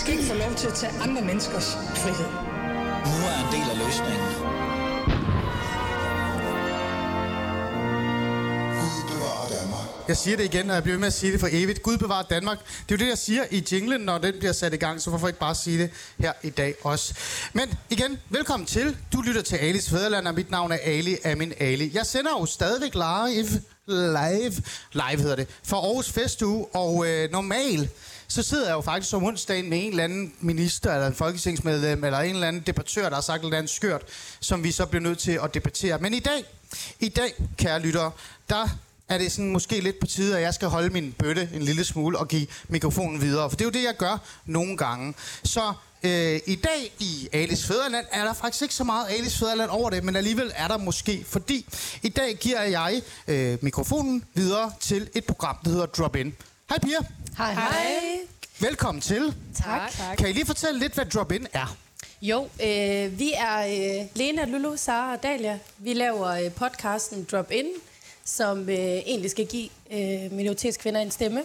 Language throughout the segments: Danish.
skal ikke få lov til at tage andre menneskers frihed. Nu er en del af løsningen. Jeg siger det igen, og jeg bliver ved med at sige det for evigt. Gud bevarer Danmark. Det er jo det, jeg siger i jinglen, når den bliver sat i gang, så hvorfor ikke bare sige det her i dag også. Men igen, velkommen til. Du lytter til Alis Fæderland, og mit navn er Ali Amin Ali. Jeg sender jo stadigvæk live, live, live hedder det, for Aarhus Festuge, og øh, normalt så sidder jeg jo faktisk om onsdagen med en eller anden minister, eller en folketingsmedlem, eller en eller anden debattør, der har sagt et eller andet skørt, som vi så bliver nødt til at debattere. Men i dag, i dag, kære lyttere, der er det sådan måske lidt på tide, at jeg skal holde min bøtte en lille smule og give mikrofonen videre. For det er jo det, jeg gør nogle gange. Så øh, i dag i Alice Fæderland er der faktisk ikke så meget Alice Fæderland over det, men alligevel er der måske, fordi i dag giver jeg øh, mikrofonen videre til et program, der hedder Drop In. Hej Pia. Hej, hej. Velkommen til. Tak. tak. Kan I lige fortælle lidt, hvad Drop In er? Jo, øh, vi er øh, Lena, Lulu, Sara og Dalia. Vi laver øh, podcasten Drop In, som øh, egentlig skal give øh, minoritetskvinder en stemme.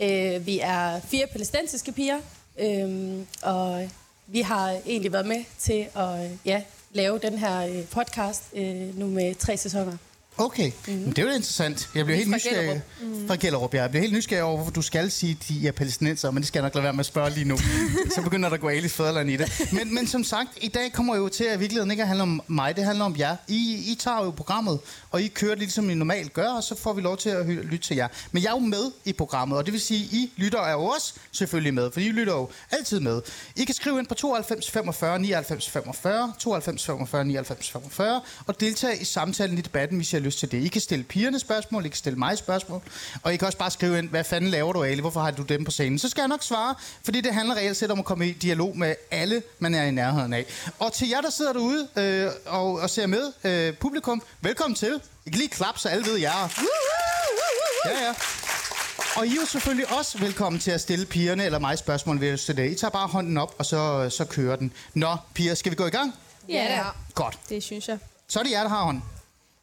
Øh, vi er fire palæstinensiske piger, øh, og vi har egentlig været med til at ja, lave den her øh, podcast øh, nu med tre sæsoner. Okay, mm-hmm. det er jo interessant. Jeg bliver helt nysgerrig. Mm. Fra Gellerup, ja. Jeg bliver helt nysgerrig over, hvorfor du skal sige, at de er palæstinenser, men det skal jeg nok lade være med at spørge lige nu. Så begynder der at gå Alice Fæderland i det. Men, men som sagt, i dag kommer jo til at i virkeligheden ikke at handle om mig, det handler om jer. I, I tager jo programmet, og I kører lidt som I normalt gør, og så får vi lov til at lytte til jer. Men jeg er jo med i programmet, og det vil sige, at I lytter er jo også selvfølgelig med, for I lytter jo altid med. I kan skrive ind på 92 45 99 45, 92 45 99 45, og deltage i samtalen i debatten, hvis har lyst til det. I kan stille pigerne spørgsmål, I kan stille mig spørgsmål, og I kan også bare skrive ind, hvad fanden laver du, Ali? Hvorfor har du dem på scenen? Så skal jeg nok svare, fordi det handler reelt set om at komme i dialog med alle, man er i nærheden af. Og til jer, der sidder derude øh, og, og ser med, øh, publikum, velkommen til. I kan lige klappe, så alle ved, jer. er. Ja, ja. Og I er jo selvfølgelig også velkommen til at stille pigerne eller mig spørgsmål ved til det. I tager bare hånden op, og så, så kører den. Nå, piger, skal vi gå i gang? Ja, da. Godt. det synes jeg. Så er det jer, der har hånden.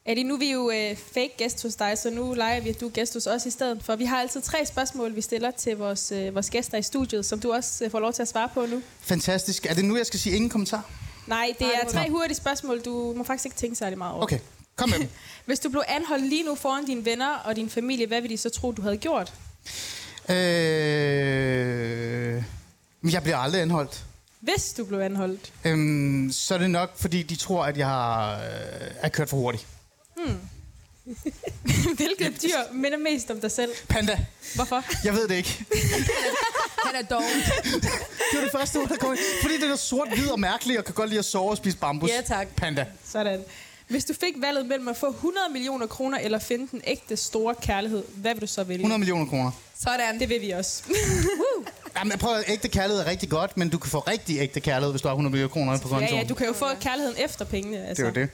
Eddie, nu er vi jo øh, fake gæst hos dig, så nu leger vi, at du er gæst hos os i stedet for. Vi har altid tre spørgsmål, vi stiller til vores, øh, vores gæster i studiet, som du også øh, får lov til at svare på nu. Fantastisk. Er det nu, jeg skal sige ingen kommentar? Nej, det Nej, er tre hurtige spørgsmål, du må faktisk ikke tænke særlig meget over. Okay, kom med dem. Hvis du blev anholdt lige nu foran dine venner og din familie, hvad vil de så tro, du havde gjort? øh... Jeg bliver aldrig anholdt. Hvis du blev anholdt. Øhm, så er det nok, fordi de tror, at jeg har, øh, er kørt for hurtigt. Hvilket dyr minder mest om dig selv? Panda. Hvorfor? Jeg ved det ikke. Han er dog. Det var det første ord, der kom ind. Fordi det er sort, hvid og mærkeligt, og kan godt lide at sove og spise bambus. Ja, tak. Panda. Sådan. Hvis du fik valget mellem at få 100 millioner kroner eller finde den ægte store kærlighed, hvad vil du så vælge? 100 millioner kroner. Sådan. Det vil vi også. Jamen, prøv at ægte kærlighed er rigtig godt, men du kan få rigtig ægte kærlighed, hvis du har 100 millioner kroner på Ja, kontoen. ja, du kan jo få kærligheden efter pengene. Altså. Det er det.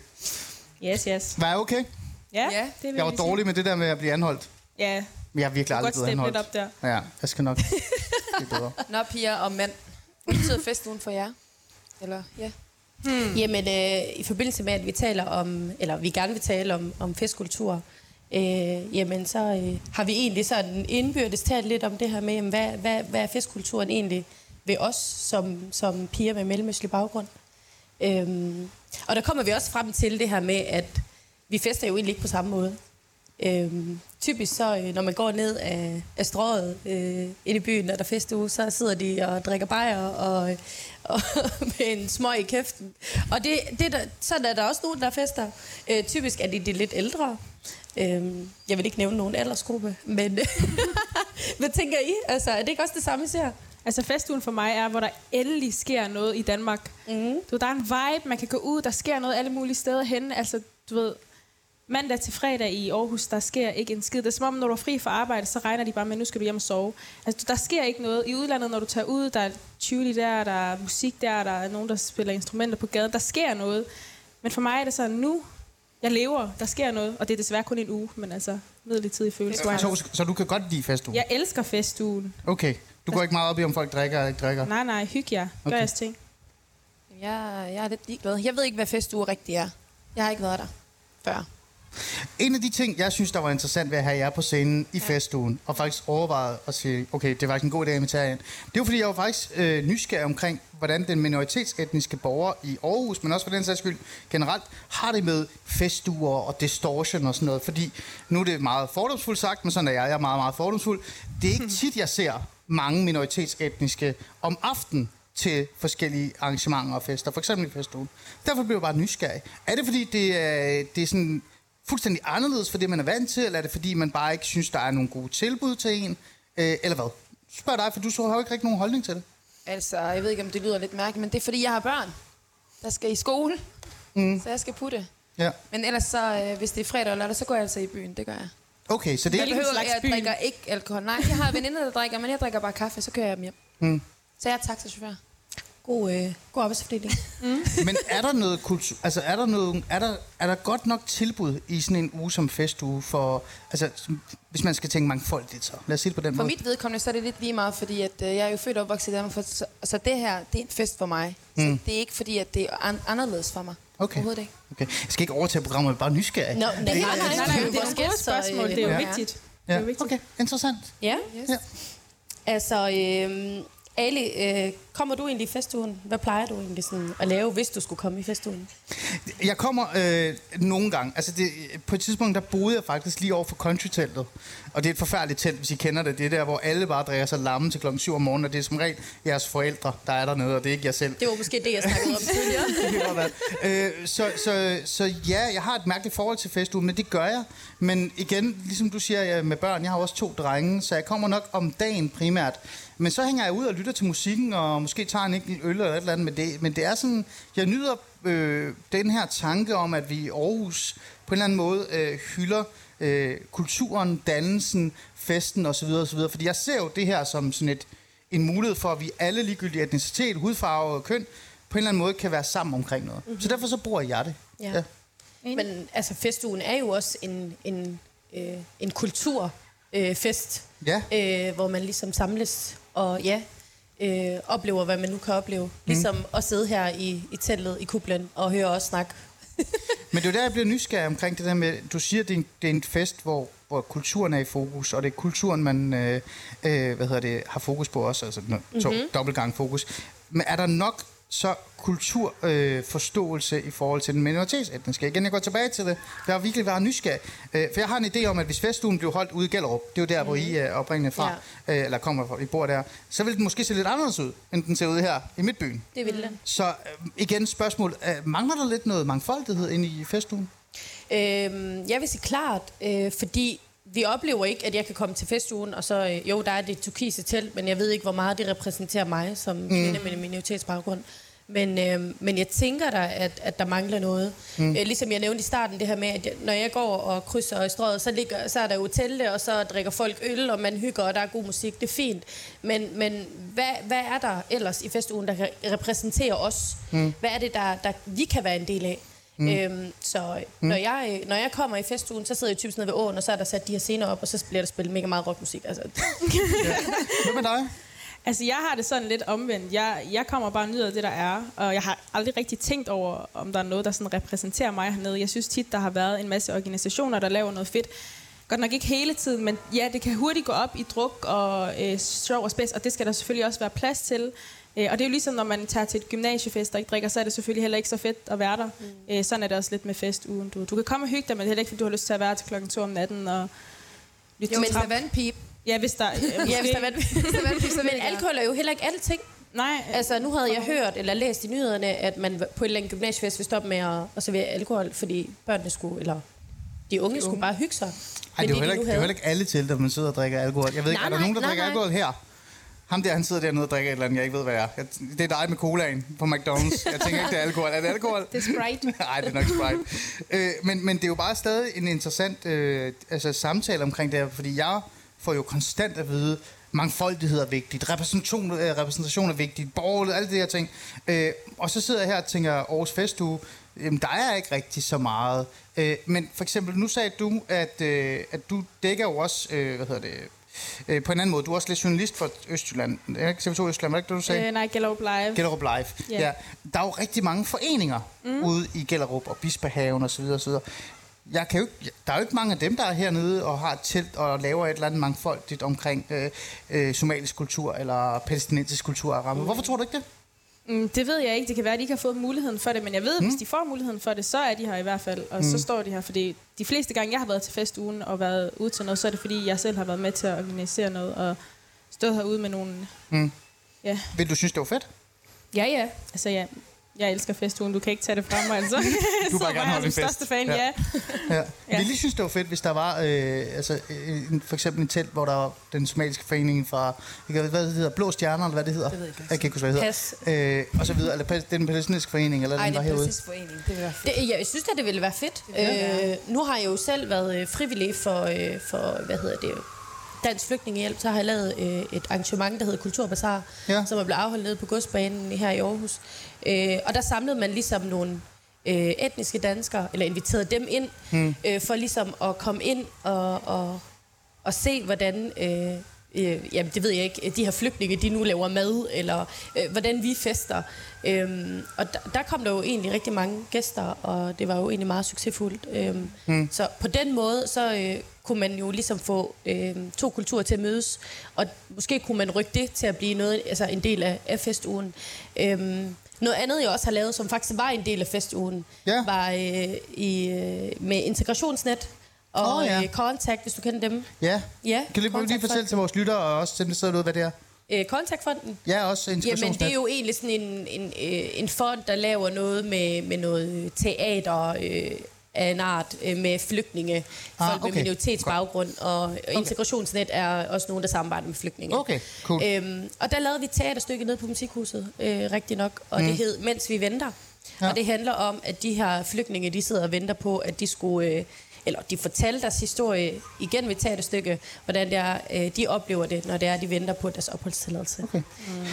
Yes, yes. Var jeg okay? Ja, Ja, det vil Jeg var dårlig med det der med at blive anholdt. Ja, Men jeg har virkelig aldrig godt blevet anholdt. lidt op der. Ja, jeg skal nok blive bedre. Nå, piger og mænd. Hvad betyder festugen for jer? Eller, ja. Jamen, øh, i forbindelse med, at vi taler om, eller vi gerne vil tale om, om festkultur, øh, jamen så øh, har vi egentlig sådan indbyrdes talt lidt om det her med, jamen, hvad, hvad, hvad er festkulturen egentlig ved os som, som piger med mellemøstlig baggrund. Øhm, og der kommer vi også frem til det her med, at vi fester jo egentlig ikke på samme måde. Øhm, typisk så, øh, når man går ned af, af strået øh, ind i byen, og der er festuge, så sidder de og drikker bajer og, og med en smøg i kæften. Og det, det der, sådan er der også nogen, der fester. Øh, typisk er de de lidt ældre. Øhm, jeg vil ikke nævne nogen aldersgruppe, men hvad tænker I? Altså, er det ikke også det samme, I ser? Altså festugen for mig er, hvor der endelig sker noget i Danmark. Mm. Du, ved, der er en vibe, man kan gå ud, der sker noget alle mulige steder hen. Altså, du ved, mandag til fredag i Aarhus, der sker ikke en skid. Det er som om, når du er fri fra arbejde, så regner de bare med, nu skal du hjem og sove. Altså, der sker ikke noget. I udlandet, når du tager ud, der er Tivoli der, der er musik der, der er nogen, der spiller instrumenter på gaden. Der sker noget. Men for mig er det sådan, nu, jeg lever, der sker noget. Og det er desværre kun en uge, men altså, midlertidig følelse. Så, så du kan godt lide festuge? Jeg elsker festugen. Okay. Du går ikke meget op i, om folk drikker eller ikke drikker? Nej, nej, hygge jer. Gør Okay. jeres ting. Jeg, jeg er lidt ligeglad. Jeg ved ikke, hvad festuge rigtig er. Jeg har ikke været der før. En af de ting, jeg synes, der var interessant ved at have jer på scenen i festugen, og faktisk overvejet at sige, okay, det var ikke en god idé at invitere jer ind. Det var fordi, jeg var faktisk øh, nysgerrig omkring, hvordan den minoritetsetniske borger i Aarhus, men også for den sags skyld generelt, har det med festuger og distortion og sådan noget. Fordi nu er det meget fordomsfuldt sagt, men sådan er jeg, jeg er meget, meget fordomsfuld. Det er ikke tit, jeg ser mange minoritetsetniske om aftenen til forskellige arrangementer og fester, for eksempel i festugen. Derfor blev jeg bare nysgerrig. Er det fordi, det er, det er sådan fuldstændig anderledes for det, man er vant til, eller er det fordi, man bare ikke synes, der er nogle gode tilbud til en, øh, eller hvad? Spørg dig, for du så har jo ikke rigtig nogen holdning til det. Altså, jeg ved ikke, om det lyder lidt mærkeligt, men det er, fordi jeg har børn, der skal i skole. Mm. Så jeg skal putte. Ja. Men ellers så, øh, hvis det er fredag eller lørdag, så går jeg altså i byen. Det gør jeg. Okay, så det er Jeg, ikke... behøver, slags jeg drikker ikke alkohol. Nej, jeg har veninder, der drikker, men jeg drikker bare kaffe, så kører jeg dem hjem. Mm. Så jeg er taxachauffør. God, øh, god arbejdsfordeling. Men er der noget kultur, altså er der noget, er der, er der godt nok tilbud i sådan en uge som festuge for, altså hvis man skal tænke mangfoldigt så, lad os sige det på den For måde. mit vedkommende, så er det lidt lige meget, fordi at, øh, jeg er jo født og opvokset i Danmark, for, så, så det her, det er en fest for mig. Så Mm. det er ikke fordi, at det er an- anderledes for mig. Okay. Overhovedet ikke. Okay. Jeg skal ikke overtage programmet, jeg er bare nysgerrig. Nå, nej, nej, nej, Nej, nej, nej, det er gode gæster, spørgsmål. øh, Det er jo Ja. vigtigt. Det er Ja, vigtigt. okay, interessant. Ja, Yes. Ja. altså, øh, Ali, øh, kommer du egentlig i festugen? Hvad plejer du egentlig sådan at lave, hvis du skulle komme i festugen? Jeg kommer øh, nogle gange. Altså det, på et tidspunkt, der boede jeg faktisk lige over for country-teltet. Og det er et forfærdeligt telt, hvis I kender det. Det er der, hvor alle bare drikker sig lamme til klokken 7 om morgenen. Og det er som regel jeres forældre, der er dernede, og det er ikke jer selv. Det var måske det, jeg snakkede om tidligere. Det øh, så, så, så ja, jeg har et mærkeligt forhold til festugen, men det gør jeg. Men igen, ligesom du siger jeg, med børn, jeg har også to drenge, så jeg kommer nok om dagen primært. Men så hænger jeg ud og lytter til musikken, og måske tager en enkelt øl eller et eller andet. Men det, men det er sådan, jeg nyder øh, den her tanke om, at vi i Aarhus på en eller anden måde øh, hylder øh, kulturen, dannelsen, festen osv. osv. Fordi jeg ser jo det her som sådan et, en mulighed for, at vi alle ligegyldige etnicitet, hudfarve og køn, på en eller anden måde kan være sammen omkring noget. Mm-hmm. Så derfor så bruger jeg det. Ja. Ja. Men altså, festugen er jo også en, en, øh, en kulturfest, øh, fest, Ja. øh, hvor man ligesom samles og ja, øh, oplever, hvad man nu kan opleve. Ligesom at sidde her i, i teltet i kublen og høre os snakke. Men det er der, jeg bliver nysgerrig omkring det der med, du siger, det er en, det er en fest, hvor, hvor kulturen er i fokus, og det er kulturen, man øh, øh, hvad hedder det, har fokus på også, altså mm-hmm. to, dobbeltgang fokus. Men er der nok så kulturforståelse øh, i forhold til den minoritetsetniske? Igen, jeg går tilbage til det. Jeg har virkelig været nysgerrig. Øh, for jeg har en idé om, at hvis festugen blev holdt ude i Gellerup, det er jo der, hvor I er oprindeligt fra, ja. øh, eller kommer fra, I bor der, så vil den måske se lidt anderledes ud, end den ser ud her i Midtbyen. Det vil den. Så øh, igen spørgsmål, øh, mangler der lidt noget mangfoldighed inde i festugen? Øhm, jeg vil sige klart, øh, fordi vi oplever ikke, at jeg kan komme til festugen, og så, øh, jo, der er det turkise telt, men jeg ved ikke, hvor meget det repræsenterer mig som mm. kvinde med en minoritetsbaggrund. Men, øh, men jeg tænker da, at, at der mangler noget. Mm. Øh, ligesom jeg nævnte i starten, det her med, at jeg, når jeg går og krydser i strøget, så, ligger, så er der jo telte, og så drikker folk øl, og man hygger, og der er god musik. Det er fint. Men, men hvad, hvad er der ellers i festugen, der kan repræsentere os? Mm. Hvad er det, der, der vi kan være en del af? Mm. Øhm, så mm. når, jeg, når jeg kommer i festugen, så sidder jeg typisk nede ved åen, og så er der sat de her scener op, og så bliver der spillet mega meget rockmusik. Altså, Hvad med dig? Altså, jeg har det sådan lidt omvendt. Jeg, jeg kommer bare og nyder det, der er, og jeg har aldrig rigtig tænkt over, om der er noget, der sådan repræsenterer mig hernede. Jeg synes tit, der har været en masse organisationer, der laver noget fedt. Godt nok ikke hele tiden, men ja, det kan hurtigt gå op i druk og øh, sjov og spids, og det skal der selvfølgelig også være plads til. Øh, og det er jo ligesom, når man tager til et gymnasiefest og ikke drikker, så er det selvfølgelig heller ikke så fedt at være der. Mm. Øh, sådan er det også lidt med festugen. Du, du kan komme og hygge dig, men heller ikke, fordi du har lyst til at være til klokken 2 om natten og lytte Jo, til hvis der er vandpip. Ja, hvis der... Ja, hvis der er vandpip, så Men alkohol er jo heller ikke alting. Nej, Altså, nu havde jeg hørt eller læst i nyhederne, at man på et eller andet gymnasiefest vil stoppe med at, at servere alkohol, fordi børnene skulle, eller de unge skulle bare hygge sig. Ej, med det er, jo de heller ikke, det er jo heller ikke alle til, der man sidder og drikker alkohol. Jeg ved ikke, Nej, er der nej, nogen, der nej, drikker nej. alkohol her? Ham der, han sidder dernede og drikker et eller andet, jeg ikke ved, hvad det er. Jeg, det er dig med colaen på McDonald's. Jeg tænker ikke, det er alkohol. Er det alkohol? det er Sprite. Nej, det er nok Sprite. øh, men, men det er jo bare stadig en interessant øh, altså, samtale omkring det her, fordi jeg får jo konstant at vide, mangfoldighed er vigtigt, repræsentation, øh, repræsentation er vigtigt, borgerlighed, alle de her ting. Øh, og så sidder jeg her og tænker, Aarhus Festuge, jamen, der er ikke rigtig så meget. Øh, men for eksempel, nu sagde du, at, øh, at du dækker jo også, øh, hvad hedder det, øh, på en anden måde, du er også lidt journalist for Østjylland. Er det ikke TV2 Østjylland, var det ikke det, du sagde? Øh, nej, Gellerup Live. Gellerup Live. Ja. Ja. Der er jo rigtig mange foreninger mm. ude i Gellerup og Bispehaven osv. osv. jeg kan jo ikke, der er jo ikke mange af dem, der er hernede og har telt og laver et eller andet mangfoldigt omkring øh, øh, somalisk kultur eller palæstinensisk kultur. Mm. Hvorfor tror du ikke det? Mm, det ved jeg ikke. Det kan være, at de ikke har fået muligheden for det, men jeg ved, at hvis de får muligheden for det, så er de her i hvert fald. Og mm. så står de her, fordi de fleste gange, jeg har været til festugen og været ude til noget, så er det fordi, jeg selv har været med til at organisere noget og stået herude med nogle... Mm. Ja. Vil du synes, det var fedt? Ja, ja. Altså, ja. Jeg elsker festugen. Du kan ikke tage det fra mig, altså. Du vil bare Så gerne holde jeg en den fest. største fan, Ja. ja. Ja. Ja. ja. I synes, det var fedt, hvis der var øh, altså, øh, en- for eksempel en telt, hvor der var den somaliske forening fra, jeg kan, hvad det hedder, Blå Stjerner, eller hvad det hedder? Det ved jeg ikke. Jeg kan ikke huske, hvad det Pas. hedder. Øh, og så videre, eller pas- den palæstinensiske forening, eller Ej, den det var er herude. præcis forening. Det vil være fedt. Det, jeg synes at det ville være fedt. Øh, nu har jeg jo selv været øh, frivillig for, øh, for, hvad hedder det, Dansk Flygtningehjælp. Så har jeg lavet øh, et arrangement, der hedder Kulturbazar, Ja. som er blevet afholdt nede på godsbanen her i Aarhus. Øh, og der samlede man ligesom nogle øh, etniske danskere, eller inviterede dem ind, hmm. øh, for ligesom at komme ind og, og, og se, hvordan... Øh, øh, jamen det ved jeg ikke, de her flygtninge, de nu laver mad, eller øh, hvordan vi fester. Øhm, og der, der kom der jo egentlig rigtig mange gæster, og det var jo egentlig meget succesfuldt. Øhm, mm. Så på den måde, så øh, kunne man jo ligesom få øh, to kulturer til at mødes, og måske kunne man rykke det til at blive noget, altså en del af, af festugen. Øhm, noget andet, jeg også har lavet, som faktisk var en del af festugen, Ja. var øh, i, øh, med integrationsnet og Åh, ja. øh, Contact, hvis du kender dem. Ja. Ja, Kan du lige, lige fortælle til vores lyttere, og også dem, der sidder derude, hvad det er? Øh, Contact-fonden. Ja, også Jamen, det er jo egentlig sådan en, en, øh, en fond, der laver noget med, med noget teater øh, af en art øh, med flygtninge, Ah, folk med okay. minoritetsbaggrund, og, og integrationsnet er også nogen, der samarbejder med flygtninge. Okay, cool. Øhm, og der lavede vi et teaterstykke nede på Musikhuset, øh, rigtig nok, og mm. det hed Mens vi venter. Ja. Og det handler om, at de her flygtninge, de sidder og venter på, at de skulle... Øh, eller de fortalte deres historie igen ved teaterstykke, hvordan det er, øh, de oplever det, når det er, de venter på deres opholdstilladelse. Okay.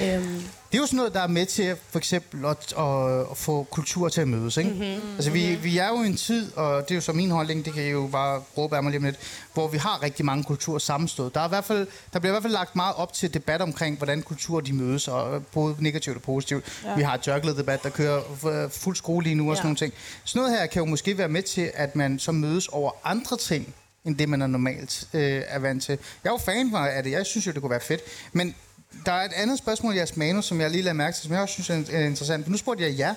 Øhm, Det er jo sådan noget, der er med til for eksempel at, at, at få kultur til at mødes. Ikke? Mm-hmm. Altså, vi, vi er jo i en tid, og det er jo så min holdning, det kan I jo bare råbe af mig lige om lidt, hvor vi har rigtig mange kulturer sammenstået. Der, er i hvert fald, der bliver i hvert fald lagt meget op til debat omkring, hvordan kulturer de mødes, og både negativt og positivt. Ja. Vi har et jørglet-debat, der kører f- fuld skrue lige nu og sådan nogle ting. Sådan noget her kan jo måske være med til, at man så mødes over andre ting, end det, man er normalt øh, er vant til. Jeg er jo fan af det. Jeg synes jo, det kunne være fedt. Men der er et andet spørgsmål i jeres manus, som jeg lige lader mærke til, som jeg også synes er interessant. For nu spurgte jeg jer,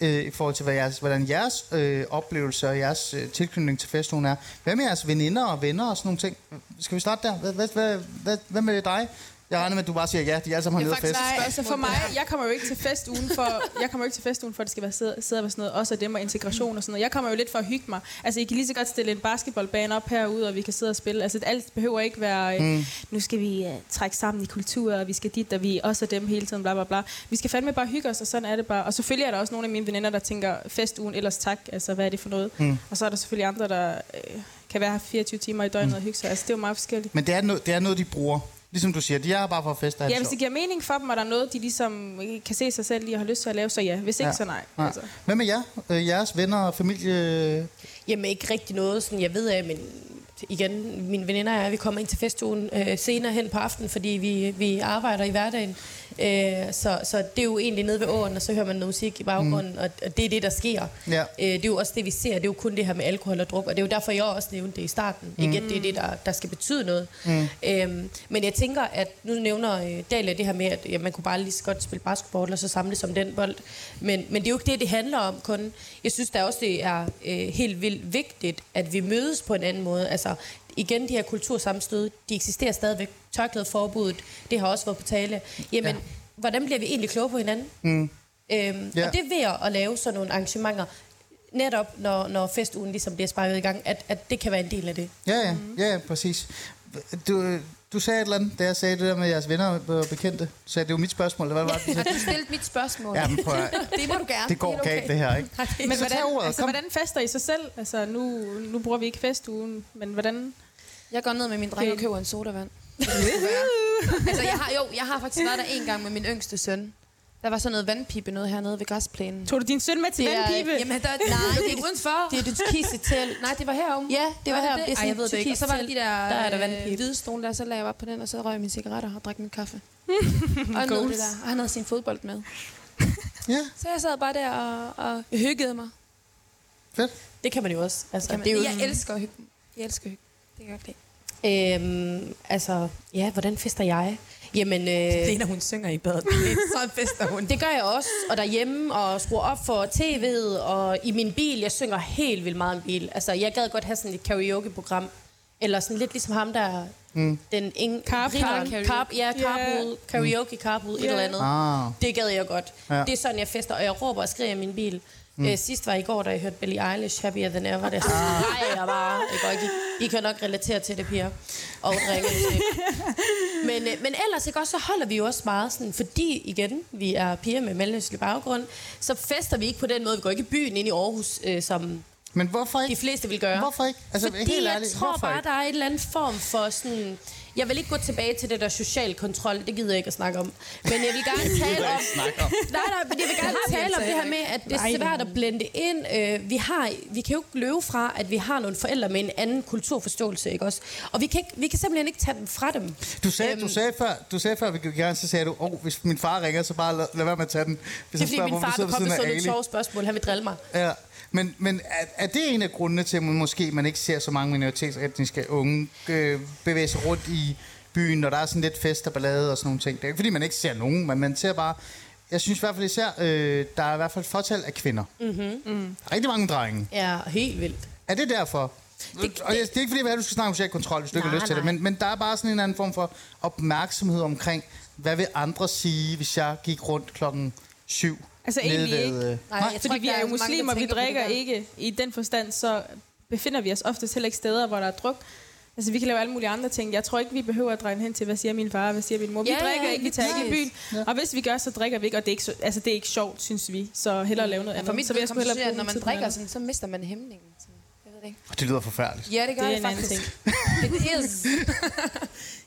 øh, i forhold til, hvad jeres, hvordan jeres øh, oplevelse og jeres øh, tilknytning til festen er. Hvad med jeres veninder og venner og sådan nogle ting? Skal vi starte der? Hvad, hvad, hvad, hvad med dig? Jeg regner med, at du bare siger ja, de alle sammen har nede og fest. Nej, altså for mig, jeg kommer jo ikke til festugen for, jeg kommer jo ikke til festugen for, at det skal være sidde, sidde og sådan noget, også af dem og integration og sådan noget. Jeg kommer jo lidt for at hygge mig. Altså, I kan lige så godt stille en basketballbane op herude, og vi kan sidde og spille. Altså, alt behøver ikke være, mm. nu skal vi uh, trække sammen i kultur, og vi skal dit, og vi er også af dem hele tiden, bla bla bla. Vi skal fandme bare hygge os, og sådan er det bare. Og selvfølgelig er der også nogle af mine veninder, der tænker, festugen, ellers tak, altså, hvad er det for noget? Mm. Og så er der selvfølgelig andre, der øh, kan være her 24 timer i døgnet og hygge sig. Altså, det er jo meget forskelligt. Men det er, no, det er noget, de bruger. Ligesom du siger, de er bare for at feste. Ja, det hvis det giver mening for dem, og der er noget, de ligesom kan se sig selv i og har lyst til at lave, så ja. Hvis ikke, Ja. så nej. Ja. Altså. Hvad med jer? Øh, jeres venner og familie? Jamen ikke rigtig noget, sådan jeg ved af, men igen, mine veninder og jeg, vi kommer ind til festugen øh, senere hen på aftenen, fordi vi, vi arbejder i hverdagen. Øh, så, så det er jo egentlig nede ved åren, og så hører man noget musik i baggrunden, mm. og, og det er det, der sker. Ja. Øh, det er jo også det, vi ser. Det er jo kun det her med alkohol og druk, og det er jo derfor, jeg også nævnte det i starten. Mm. Ikke at det er det, der, der skal betyde noget. Mm. Øhm, men jeg tænker, at nu nævner øh, Dalia det her med, at ja, man kunne bare lige så godt spille basketball, og så samles om den bold. Men, men det er jo ikke det, det handler om kun. Jeg synes da også, det er øh, helt vildt vigtigt, at vi mødes på en anden måde. Altså, igen, de her kultursammenstød, de eksisterer stadigvæk. Tørklædeforbuddet, det har også været på tale. Jamen, Ja. hvordan bliver vi egentlig klogere på hinanden? Mm. Øhm, Ja. Og det er ved at lave sådan nogle arrangementer, netop når, når festugen ligesom bliver sparket i gang, at, at det kan være en del af det. Ja, ja, ja, ja præcis. Du, du sagde et eller andet, da jeg sagde det der med jeres venner og bekendte. Sagde, det var mit spørgsmål, eller hvad var det, sagde? du stillet mit spørgsmål? Ja, men prøv at, Det må du gerne. det går er galt, det her, ikke? Men Så hvordan, ordet, altså, kom. hvordan fester I sig selv? Altså, nu, nu bruger vi ikke festugen, men hvordan... Jeg går ned med min dreng og køber en sodavand. Det altså, jeg har, jo, jeg har faktisk været der en gang med min yngste søn. Der var sådan noget vandpipe noget hernede ved græsplænen. Tog du din søn med til Det er- vandpibe? Jamen, der, nej, det er udenfor. Det er det tyrkise telt. Nej, det var herom. Ja, det var her. Det er Ej, jeg ved et det ikke. Og så var der de der, Der er der øh, vandpibe. hvide stole der, så lagde jeg op på den, og så røg jeg mine cigaretter og drak min kaffe. og det der. Og han havde sin fodbold med. Ja. Så jeg sad bare der og, og hyggede mig. Fedt. Det kan man jo også. Altså, Kan man, det er jo, jeg elsker hygge. Jeg elsker hygge. Det kan jeg. Øhm, altså, ja, hvordan fester jeg? Jamen, øh, Lena, hun synger i badet. Det er så fester hun. det gør jeg også. Og derhjemme, og skruer op for tv'et, og i min bil, jeg synger helt vildt meget i bil. Altså, jeg gad godt have sådan et karaoke-program. Eller sådan lidt ligesom ham der, mm. den ing... Carp-. Carp- Carp, ja, carpool, Yeah. karaoke, carpool, et Yeah. eller andet. Ah. Det gad jeg godt. Ja. Det er sådan, jeg fester, og jeg råber og skriger i min bil. Mm. Øh, sidst var i går, da jeg hørte Billie Eilish, Happier Than Ever. Der skrejer jeg bare. Det går ikke. I kan nok relatere til det, piger. Og drikke. Men, øh, men ellers ikke også, så holder vi jo også meget sådan, fordi igen, vi er piger med mellemøstlig baggrund, så fester vi ikke på den måde. Vi går ikke i byen ind i Aarhus, øh, som Men hvorfor de ikke? fleste vil gøre. Hvorfor ikke? Altså, Fordi helt jeg ærligt, tror hvorfor bare, ikke? der er en eller anden form for sådan... Jeg vil ikke gå tilbage til det der social kontrol. Det gider jeg ikke at snakke om. Men jeg vil gerne tale om... Nej, nej, men jeg vil gerne tale om det her med, at det er svært at blende ind. Øh, vi, har, vi kan jo ikke løbe fra, at vi har nogle forældre med en anden kulturforståelse, ikke også? Og vi kan, ikke, vi kan simpelthen ikke tage dem fra dem. Du sagde, du Øhm. sagde før, du sagde før, vi gik gerne, så sagde du, åh, oh, hvis min far ringer, så bare lad, lad være med at tage den. Hvis Det er fordi, min far vil komme med sådan et Ali. sjovt spørgsmål. Han vil drille mig. Ja, men, men er, er det en af grundene til, at man måske man ikke ser så mange minoritetsetniske unge øh, bevæge sig rundt i byen, når der er sådan lidt fest og ballade og sådan nogle ting? Det er ikke, fordi man ikke ser nogen, men man ser bare... Jeg synes i hvert fald især, øh, der er i hvert fald et fortal af kvinder. Mm-hmm. Mm. Rigtig mange drenge. Ja, helt vildt. Er det derfor? Det, Det- og det, det er ikke fordi, at du skal snakke om social kontrol, hvis du ikke har lyst til det, nej. men, men der er bare sådan en anden form for opmærksomhed omkring, hvad vil andre sige, hvis jeg gik rundt klokken syv? Altså egentlig ved, ikke. øh, Nej, jeg Fordi tror vi er jo mange, muslimer, vi på det drikker ikke i den forstand, så befinder vi os oftest heller ikke steder, hvor der er druk. Altså, vi kan lave alle mulige andre ting. Jeg tror ikke, vi behøver at dreje hen til, hvad siger min far, hvad siger min mor. Vi Ja, ja, drikker ikke, vi tager ikke i byen. præcis. Og hvis vi gør, så drikker vi ikke, og det er ikke, så, altså, det er ikke sjovt, synes vi. Så hellere lave noget Ja, andet. for mit så vil jeg hellere at når man drikker sådan, så mister man hæmningen. Sådan. Jeg ved det ikke. Det lyder forfærdeligt. Ja, det gør Det er det, en anden faktisk. ting. It is.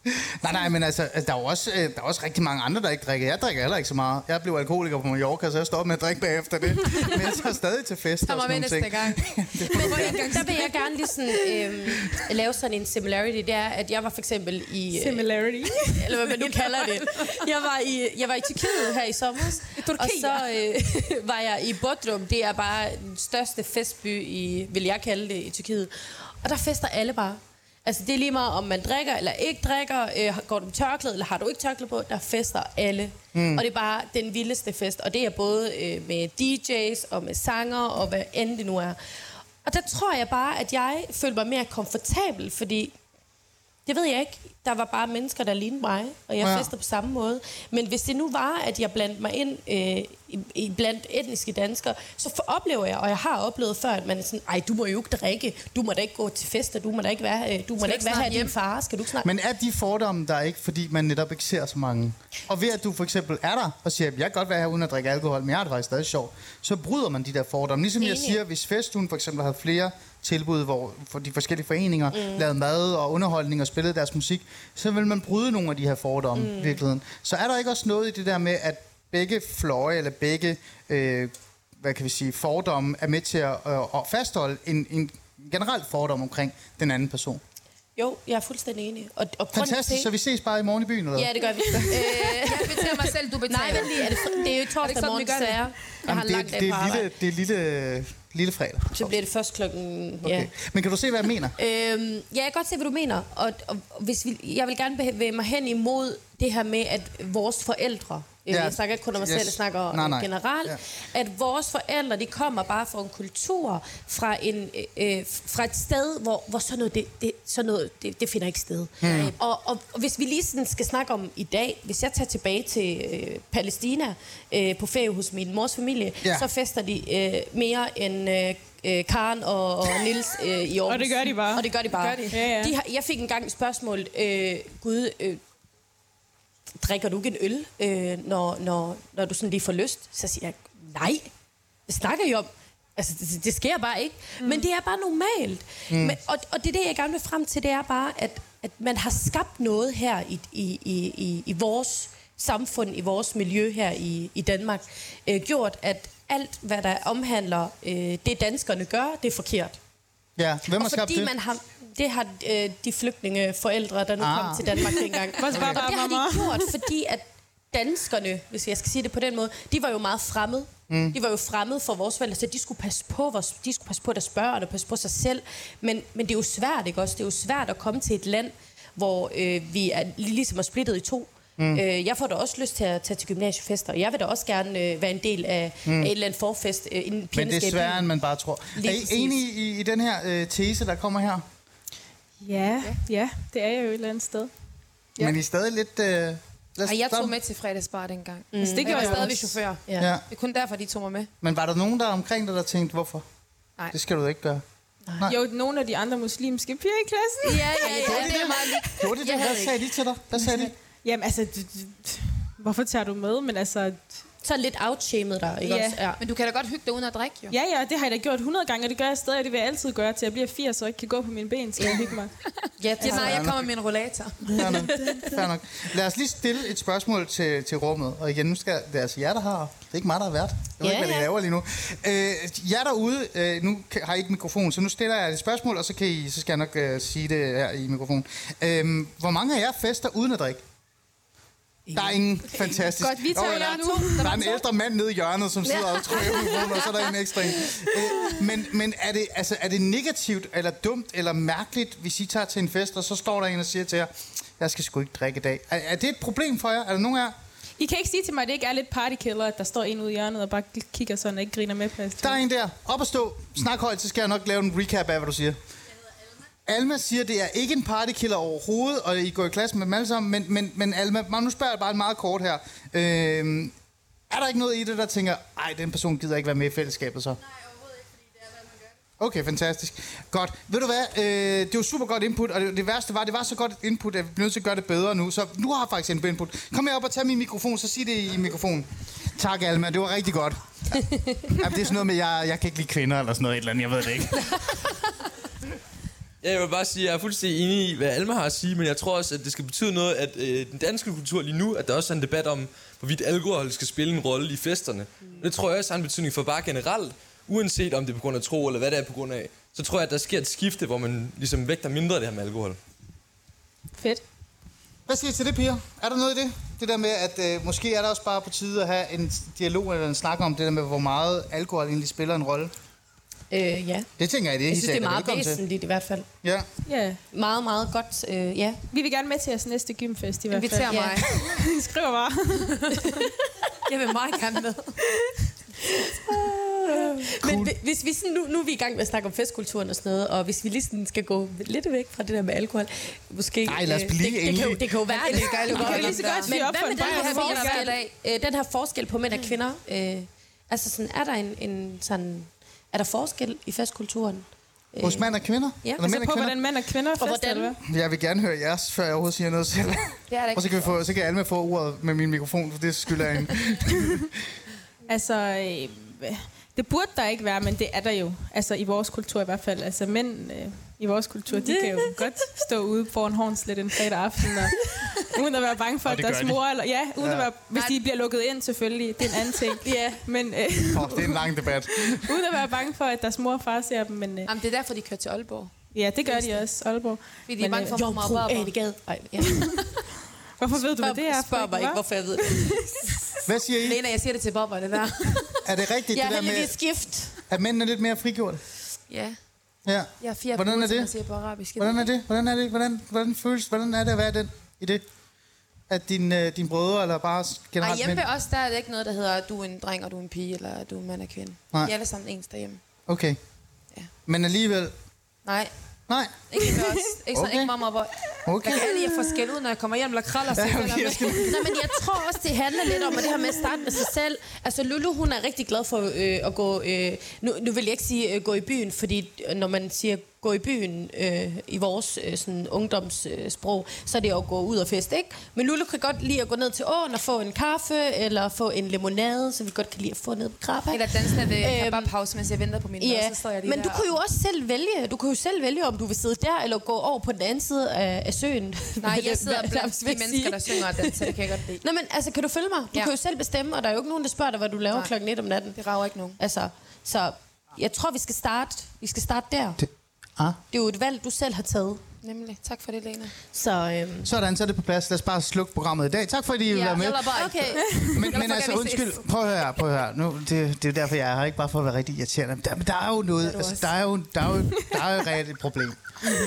Nej, nej, men altså, altså, der er også, øh, der er også rigtig mange andre, der ikke drikker. Jeg drikker heller ikke så meget. Jeg blev alkoholiker på Mallorca, så jeg stoppede med at drikke bagefter det. Men jeg tager stadig til fest Tag og sådan med nogle ting. gang. Men der vil jeg gerne lige sådan, øhm, lave sådan en similarity. Det er, at jeg var for eksempel i... øh, Similarity. eller hvad man nu kalder det. Jeg var i, jeg var i Tyrkiet her i sommer, og så øh, var jeg i Bodrum. Det er bare den største festby, i, vil jeg kalde det, i Tyrkiet. Og der fester alle bare. Altså, det er lige meget, om man drikker eller ikke drikker. Øh, går du med tørklæde, eller har du ikke tørklæde på? Der fester alle. Mm. Og det er bare den vildeste fest. Og det er både øh, med DJ's og med sanger og hvad end det nu er. Og der tror jeg bare, at jeg følte mig mere komfortabel, fordi det ved jeg ikke. Der var bare mennesker, der lignede mig, og jeg Ja. fester på samme måde. Men hvis det nu var, at jeg blandt mig ind øh, i, i blandt etniske danskere, så for, oplever jeg, og jeg har oplevet før, at man er sådan, ej, du må jo ikke drikke, du må da ikke gå til fester, du må da ikke være, øh, du må da ikke være her din far, skal du ikke snakke? Men er de fordomme der ikke, fordi man netop ikke ser så mange? Og ved at du for eksempel er der og siger, jeg kan godt være her uden at drikke alkohol, men jeg har det faktisk stadig sjovt, så bryder man de der fordomme. Ligesom jeg Enig. siger, hvis festugen for eksempel havde flere tilbud, hvor for de forskellige foreninger mm. lavede mad og underholdning og spillede deres musik, så vil man bryde nogle af de her fordomme mm. i virkeligheden. Så er der ikke også noget i det der med, at begge fløje eller begge øh, hvad kan vi sige, fordomme er med til at, øh, at fastholde en, en generel fordom omkring den anden person? Jo, jeg er fuldstændig enig. Og, og Fantastisk, til, så vi ses bare i morgen i byen, eller? Ja, det gør vi. øh, Jeg betaler mig selv, du betaler. nej, vent lige, er det, det er jo torsdag sådan, vi morgen, det? jeg, har Jamen, det, dag det, på er arbejde. lille, det er lille, lille fredag. Så bliver det først klokken... Okay. Ja. Men kan du se, hvad jeg mener? Øhm, ja, jeg kan godt se, hvad du mener. Og, og hvis vi, jeg vil gerne bevæge mig hen imod det her med, at vores forældre, ja. Jeg snakker ikke kun om mig Yes. selv, jeg snakker Nej, nej. generelt, Ja. at vores forældre, de kommer bare fra en kultur, fra, en, øh, øh, fra et sted, hvor, hvor sådan noget, det, det, sådan noget det, det finder ikke sted. Mm. Og, og, og hvis vi lige sådan skal snakke om i dag, hvis jeg tager tilbage til øh, Palæstina øh, på ferie hos min mors familie, Ja. ja. så fester de øh, mere end... Øh, øh, Karen og, og Nils øh, i Aarhus. Og det gør de bare. Og det gør de bare. Det gør de. Ja, ja. De har, jeg fik engang et spørgsmål. Øh, Gud, øh, drikker du ikke en øl, øh, når, når, når du sådan lige får lyst? Så siger jeg, nej, det snakker jeg om. Altså, det, det sker bare ikke. Mm. Men det er bare normalt. Mm. Men, og, og det er det, jeg gerne vil frem til, det er bare, at, at man har skabt noget her i, i, i, i, i vores samfund, i vores miljø her i, i Danmark, øh, gjort, at alt, hvad der omhandler øh, det, danskerne gør, det er forkert. Ja, hvem har Og skabt fordi det? man har, det har øh, de flygtninge forældre, der nu ah. Kom til Danmark dengang. Papa Og det har de gjort, fordi at danskerne, hvis jeg skal sige det på den måde, de var jo meget fremmed Mm. De var jo fremmede for vores forældre, så de skulle passe på, vores, de skulle passe på deres børn og passe på sig selv. Men, men det er jo svært, ikke også? Det er jo svært at komme til et land, hvor øh, vi er ligesom er splittet i to. Mm. Øh, jeg får da også lyst til at tage til gymnasiefester, og jeg vil da også gerne øh, være en del af, mm. af et eller andet forfest. Øh, en Men det er sværere, end man bare tror. Lige er I præcis. enige i, i den her øh, tese, der kommer her? Ja, ja, det er jeg jo et eller andet sted. Ja. Men I er stadig lidt... Øh, lad os Ej, jeg tog med til fredagsbar dengang. Mm. Altså, det Jeg gjorde var jeg stadigvæk også. chauffør. Ja. Ja. Det er kun derfor, de tog mig med. Men var der nogen, der omkring dig, der tænkte, hvorfor? Nej. Det skal du ikke gøre. Nej. Jo, nogle af de andre muslimske piger i klassen. Ja, ja, ja, det er meget lige. Gjorde de det? Hvad sagde de til dig? Hvad sagde de? Jamen, altså, hvorfor tager du med? Men altså, Så lidt outshamed der, ikke Ja. også? Ja. Men du kan da godt hygge dig uden at drikke, jo. ja, ja, det har jeg da gjort 100 gange, og det gør jeg stadig, og det vil jeg altid gøre, til jeg bliver 80 og ikke kan gå på mine ben, så jeg hygge mig. Ja, Ja, det nej, jeg kommer med en rollator. Fair nok. Fair nok. Lad os lige stille et spørgsmål til, til rummet. Og igen, nu skal det er altså jer, der har... Det er ikke mig, der har været. Jeg ved Ja, ikke, hvad det ja. laver lige nu. Øh, jer derude, øh, nu har I ikke mikrofon, så nu stiller jeg et spørgsmål, og så, kan I, så skal jeg nok øh, sige det her i mikrofonen. Øh, hvor mange af jer fester uden at drikke? Der er ingen fantastisk. Godt, vi tager jer der, nu. Der er en ældre mand nede i hjørnet, som sidder og trykker på og så er der en ekstra en. Øh, men men er, det, altså, er det negativt, eller dumt, eller mærkeligt, hvis I tager til en fest, og så står der en og siger til jer, jeg skal sgu ikke drikke i dag. Er, er det et problem for jer? Er der nogen af jer? I kan ikke sige til mig, at det ikke er lidt partykiller, at der står en ude i hjørnet og bare kigger sådan og ikke griner med på Der er en der. Op og stå. Snak højt, så skal jeg nok lave en recap af, hvad du siger. Alma siger, det er ikke en partykiller overhovedet, og I går i klasse med dem alle sammen, men, men, men Alma, nu spørger jeg bare meget kort her. Øhm, er der ikke noget i det, der tænker, ej, den person gider ikke være med i fællesskabet så? Nej, overhovedet ikke, fordi det er, hvad man gør. Okay, fantastisk. Godt. Ved du hvad, øh, det var super godt input, og det, det værste var, det var så godt et input, at vi bliver nødt til at gøre det bedre nu. Så nu har jeg faktisk en input. Kom her op og tag min mikrofon, så sig det i mikrofonen. Tak, Alma. Det var rigtig godt. Ja, det er sådan noget med, jeg, jeg kan ikke lide kvinder eller sådan noget, et eller andet, jeg ved det ikke. Ja, jeg vil bare sige, at jeg er fuldstændig enig i, hvad Alma har at sige, men jeg tror også, at det skal betyde noget, at øh, den danske kultur lige nu, at der også er en debat om, hvorvidt alkohol skal spille en rolle i festerne. Mm. Det tror jeg også har en betydning for bare generelt, uanset om det er på grund af tro, eller hvad det er på grund af. Så tror jeg, at der sker et skifte, hvor man ligesom vægter mindre det her med alkohol. Fedt. Hvad siger I til det, piger? Er der noget i det? Det der med, at øh, måske er der også bare på tide at have en dialog eller en snak om det der med, hvor meget alkohol egentlig spiller en rolle. Øh, ja. Det tænker jeg, det er Jeg synes, det er meget væsentligt i hvert fald. Ja. Ja. Meget, meget godt. Øh, ja. Vi vil gerne med til jeres næste gymfest i hvert fald. Inviter Ja. mig. I skriver bare. Jeg vil meget gerne med. Men hvi- hvis vi sådan, nu, nu er vi i gang med at snakke om festkulturen og sådan noget, og hvis vi lige sådan skal gå lidt væk fra det der med alkohol, måske... Ej, lad os øh, blive det, det, kan, jo, det kan jo være, det Vi kan jo lige så godt Men hvad for med en den her, forskel, øh, den her forskel på mænd og kvinder? Øh, altså sådan, er der en, en sådan... Er der forskel i festkulturen? Hos mænd og kvinder? Ja. Eller Altså mænd på, og kvinder? hvordan mænd og kvinder fester, hvordan? eller hvad? Jeg vil gerne høre jeres, før jeg overhovedet siger noget selv. Det er Og så kan, vi få, så kan Alma få ordet med min mikrofon, for det skylder jeg hende. Altså, øh, det burde der ikke være, men det er der jo. Altså i vores kultur i hvert fald. Altså mænd øh, i vores kultur, de kan jo godt stå ude foran Hornslet en fredag aften, og, uden at være bange for, Og at deres de. mor... Eller, ja, uden Ja. At være, hvis de bliver lukket ind selvfølgelig, det er en anden ting. ja. Men øh, Oh, det er en lang debat. uden at være bange for, at deres mor og far ser dem. Men øh, Jamen, det er derfor, de kører til Aalborg. ja, det gør de også, Aalborg. Fordi de er bange øh, for, at Jomfru meget Anegade. Ej, ja. Hvorfor ved du, hvad det er? Spørg mig ikke, hvorfor jeg ved det. Hvad siger I? Lena, jeg siger det til Bob, og det der. Er det rigtigt, Jeg det er der med, heldigvis gift. at mænd er lidt mere frigjort? Ja, Ja. jeg er fire Hvordan er det? siger på arabisk. Hvordan er det? Hvordan er det? Hvordan, hvordan føles Hvordan er det at være den, i det? At din, øh, din brødre, eller bare Nej, generelt hjemme mænd? ved os, der er det ikke noget, der hedder, du er en dreng, og du er en pige, eller du er en mand og kvinde. Nej. De er alle sammen ens derhjemme. Okay. Ja. Men alligevel... Nej, Nej. ikke ved os. Ikke, så, Okay. ikke mamma og. Okay. Jeg kan alle, jeg får skæld ud, når jeg kommer hjem, eller kralder sig. Ja, okay, jeg skal... Nå, men jeg tror også, det handler lidt om at det her med at starte med sig selv. Altså, Lulu, hun er rigtig glad for øh, at gå... Øh, nu, nu vil jeg ikke sige øh, gå i byen, fordi øh, når man siger gå i byen øh, i vores øh, sådan, ungdomssprog, øh, så er det jo at gå ud og feste, ikke? Men Lulu kan godt lide at gå ned til åen og få en kaffe, eller få en limonade, som vi godt kan lide at få ned på Krabba. Eller danse ved Øhm, kebabpause, mens jeg venter på min Ja, mad, så står jeg lige men der du kunne jo også selv vælge. Du kunne jo selv vælge, om du vil sidde der, eller gå over på den anden side af, af søen. Nej, jeg sidder blandt de mennesker, der synger og danser, det kan jeg godt lide. Nå, men altså, kan du følge mig? Du Ja. ja. kan jo selv bestemme, og der er jo ikke nogen, der spørger dig, hvad du laver Nej. klokken 1 om natten. Det rager ikke nogen. Altså, så jeg tror, vi skal starte, vi skal starte der. Det. Ah. det er jo et valg, du selv har taget. Nemlig. Tak for det, Lena. Så øhm, Sådan, så er det på plads. Lad os bare slukke programmet i dag. Tak fordi I vil være med. jeg bare okay. Men, men altså, undskyld, prøv at høre, prøv at høre. Nu, det, det er jo derfor, jeg er her, ikke bare for at være rigtig irriterende. Men Der, men der er jo noget, altså, der er jo, der er jo, der er jo reelt et problem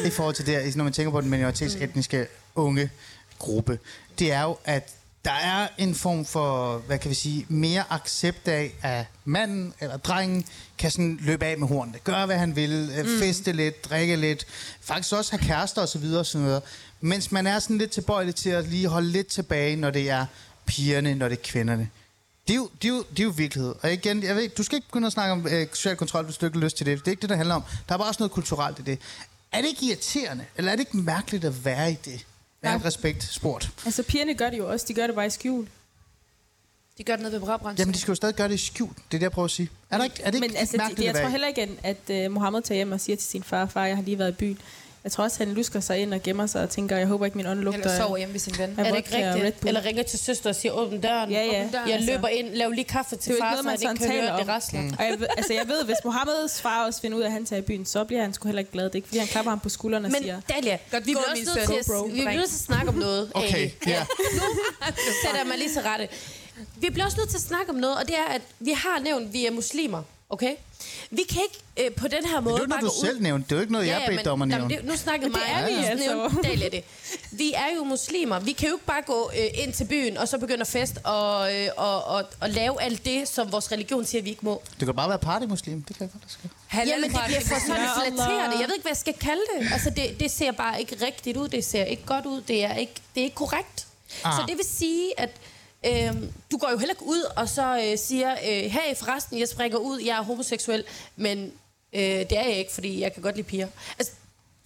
i forhold til det her, når man tænker på den minoritetsetniske unge gruppe. Det er jo, at der er en form for, hvad kan vi sige, mere accept af, at manden eller drengen kan sådan løbe af med hornene. Gøre, hvad han vil, mm. feste lidt, drikke lidt, faktisk også have kærester og så videre og sådan noget. Mens man er sådan lidt tilbøjelig til at lige holde lidt tilbage, når det er pigerne, når det er kvinderne. Det er, jo, det, er jo, det er jo virkelighed. Og igen, jeg ved, du skal ikke begynde at snakke om øh, social kontrol, hvis du ikke har lyst til det. Det er ikke det, der handler om. Der er bare også noget kulturelt i det. Er det ikke irriterende, eller er det ikke mærkeligt at være i det? Med Ja. al respekt spurgt. Altså, pigerne gør det jo også. De gør det bare i skjul. De gør det nede ved Brabrand. Jamen, de skal jo stadig gøre det i skjult. Det er det, jeg prøver at sige. Er, der ikke, er det ikke Men altså, mærkeligt det, jeg tror heller ikke, at uh, Mohammed tager hjem og siger til sin far, far, jeg har lige været i byen. Jeg tror også, han lusker sig ind og gemmer sig og tænker, jeg håber ikke, min ånd lugter. Eller sover hjemme ved sin ven. er det ikke rigtigt? Eller ringer til søster og siger, åbn døren. Ja, ja. Døren, Jeg altså. løber ind, lav lige kaffe til far, noget, så man han ikke kan høre, taler det om. rasler. Mm. Og jeg, ved- altså, jeg ved, hvis Mohammeds far også finder ud af, at han tager i byen, så bliver han sgu heller ikke glad. Det er ikke, fordi han klapper ham på skulderen og Men siger, Dalia, Godt vi bliver også nødt til, at, vi bliver nødt til at snakke om noget, Okay, ja. sætter jeg mig lige til rette. Vi bliver også nødt til at snakke om noget, og det er, at vi har nævnt, at vi er muslimer, okay? Vi kan ikke øh, på den her måde det er jo noget, du selv ud... nævnte. Det er jo ikke noget, jeg bedte om at nævne. nu det mig, vi og altså. nævnte det. Vi er jo muslimer. Vi kan jo ikke bare gå øh, ind til byen, og så begynde at feste og, øh, og, og, og lave alt det, som vores religion siger, vi ikke må. Det kan bare være partymuslim. Det kan jeg godt ske. Jamen, det bliver for sådan Ja, flatterende. Jeg ved ikke, hvad jeg skal kalde det. Altså, det, det ser bare ikke rigtigt ud. Det ser ikke godt ud. Det er ikke, det er ikke korrekt. Ah. Så det vil sige, at øh, du går jo heller ikke ud og så øh, siger, øh, hey, forresten, jeg springer ud, jeg er homoseksuel, men øh, det er jeg ikke, fordi jeg kan godt lide piger. Altså,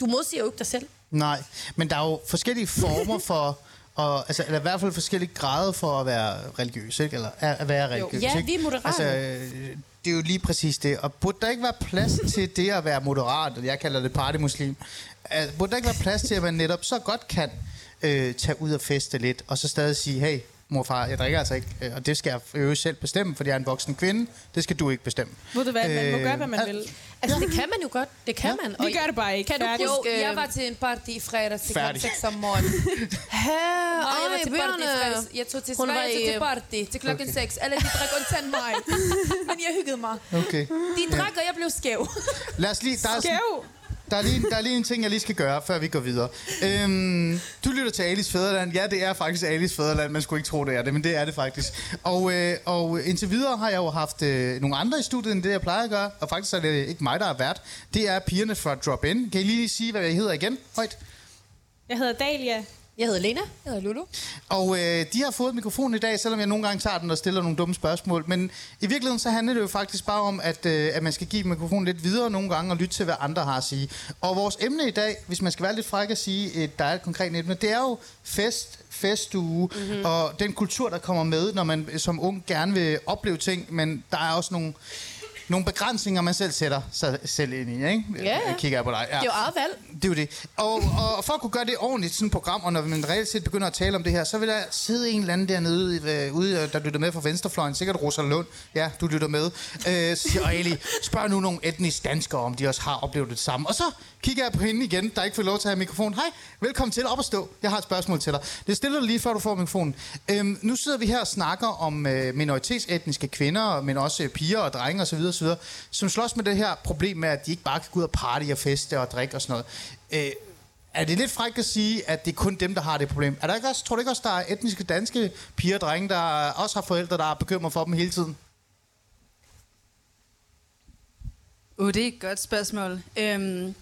du modsiger jo ikke dig selv. Nej, men der er jo forskellige former for... Og, altså, eller i hvert fald forskellige grader for at være religiøs, ikke? Eller at være religiøs, Ja, ikke? vi er moderate. Altså, øh, det er jo lige præcis det. Og burde der ikke være plads til det at være moderat, og jeg kalder det partymuslim, altså, burde der ikke være plads til, at man netop så godt kan øh, tage ud og feste lidt, og så stadig sige, hey, morfar, jeg drikker altså ikke, øh, og det skal jeg øvrigt selv bestemme, fordi jeg er en voksen kvinde. Det skal du ikke bestemme. ved du hvad, man må Øh, gøre, hvad man al- vil. Altså, det kan man jo godt. Det kan man. Vi gør det bare ikke. Kan du. Jo, jeg var til en party i fredags til klokken Færdig. 6 om morgenen. Og jeg var til party i fredags. Jeg tog til Sverige til party til klokken 6. Alle de drak undtagen mig. Men jeg hyggede mig. Okay. De drak, og jeg blev skæv. Lad os lige... Der er, sådan- Skæv! Der er, lige, der er lige en ting, jeg lige skal gøre, før vi går videre. Øhm, du lytter til Alis Fæderland. Ja, det er faktisk Alis Fæderland. Man skulle ikke tro, det er det, men det er det faktisk. Og, øh, og indtil videre har jeg jo haft øh, nogle andre i studiet, end det, jeg plejer at gøre. Og faktisk er det ikke mig, der er vært. Det er pigerne fra Drop In. Kan I lige sige, hvad jeg hedder igen? Højt. Jeg hedder Dalia. Jeg hedder Lena. Jeg hedder Lulu. Og øh, de har fået mikrofonen i dag, selvom jeg nogle gange tager den og stiller nogle dumme spørgsmål. Men i virkeligheden så handler det jo faktisk bare om, at, øh, at man skal give mikrofonen lidt videre nogle gange og lytte til, hvad andre har at sige. Og vores emne i dag, hvis man skal være lidt fræk at sige, at der er et konkret emne, det er jo fest, festuge mm-hmm. og den kultur, der kommer med, når man som ung gerne vil opleve ting. Men der er også nogle, nogle begrænsninger, man selv sætter sig selv ind i. Ikke? Ja, ja. Jeg kigger jeg på dig. Ja. Det er jo eget valg. Det er jo det. Og, og for at kunne gøre det ordentligt, sådan et program, og når man reelt set begynder at tale om det her, så vil der sidde en eller anden dernede, øh, ude, øh, der lytter med fra Venstrefløjen, sikkert Rosa Lund, ja, du lytter med, øh, så siger, "Og Eli, spørg nu nogle etnisk danskere, om de også har oplevet det samme. Og så kigger jeg på hende igen, der ikke får lov til at have mikrofon. Hej, velkommen til, op og stå. Jeg har et spørgsmål til dig. Det stiller du lige, før du får mikrofonen. Øhm, nu sidder vi her og snakker om øh, minoritetsetniske kvinder, men også øh, piger og drenge osv., osv., som slås med det her problem med, at de ikke bare kan gå ud og party og feste og drikke og sådan noget. Øh, er det lidt frækt at sige, at det er kun dem, der har det problem? Er der ikke også, tror du ikke også, der er etniske danske piger og drenge, der også har forældre, der er bekymret for dem hele tiden? Uh, det er et godt spørgsmål. Øhm,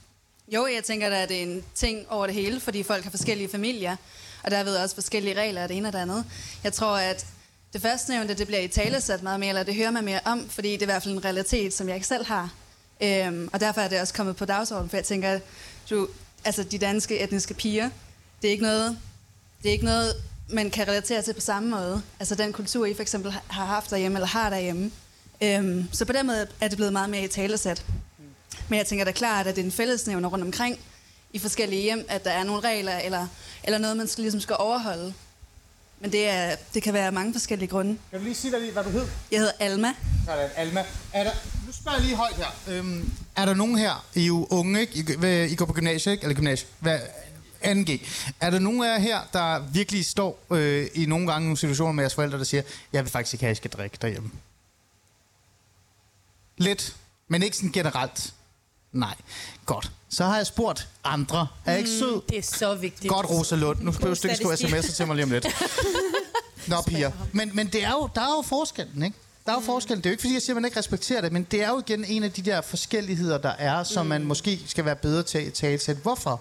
jo, jeg tænker, at det er en ting over det hele, fordi folk har forskellige familier, og der ved også forskellige regler af det ene og det andet. Jeg tror, at det første nævnte, det bliver i talesat meget mere, eller det hører man mere om, fordi det er i hvert fald en realitet, som jeg ikke selv har. Øhm, og derfor er det også kommet på dagsordenen, for jeg tænker, du, altså de danske etniske piger, det er ikke noget, det er ikke noget, man kan relatere til på samme måde. Altså den kultur, I for eksempel har- har haft derhjemme, eller har derhjemme. Øhm, så på den måde er det blevet meget mere i talesat. Men jeg tænker da klart, at det er en fællesnævner rundt omkring i forskellige hjem, at der er nogle regler, eller, eller noget, man skal, ligesom skal overholde. Men det, er, det kan være mange forskellige grunde. Kan du lige sige, hvad du hed? Jeg hedder Alma. Sådan, Alma. Er der, nu spørger jeg lige højt her. Øhm, er der nogen her, I er jo unge, ikke? I, hvad- I går på gymnasiet, ikke? Eller gymnasiet. Hvad, 2G. Er der nogen af jer her, der virkelig står øh, i nogle gange nogle situationer med jeres forældre, der siger, jeg vil faktisk ikke have, at I skal drikke derhjemme? Lidt, men ikke sådan generelt. Nej. Godt. Så har jeg spurgt andre. Er jeg ikke sød? Det er så vigtigt. Godt, Rosa Lund. Nu behøver du ikke skrive sms'er til mig lige om lidt. Nå, piger. Men, men det er jo, der er jo forskellen, ikke? Der er jo forskellen. Det er jo ikke, fordi jeg siger, at man ikke respekterer det, men det er jo igen en af de der forskelligheder, der er, som man måske skal være bedre til at tale til. Hvorfor?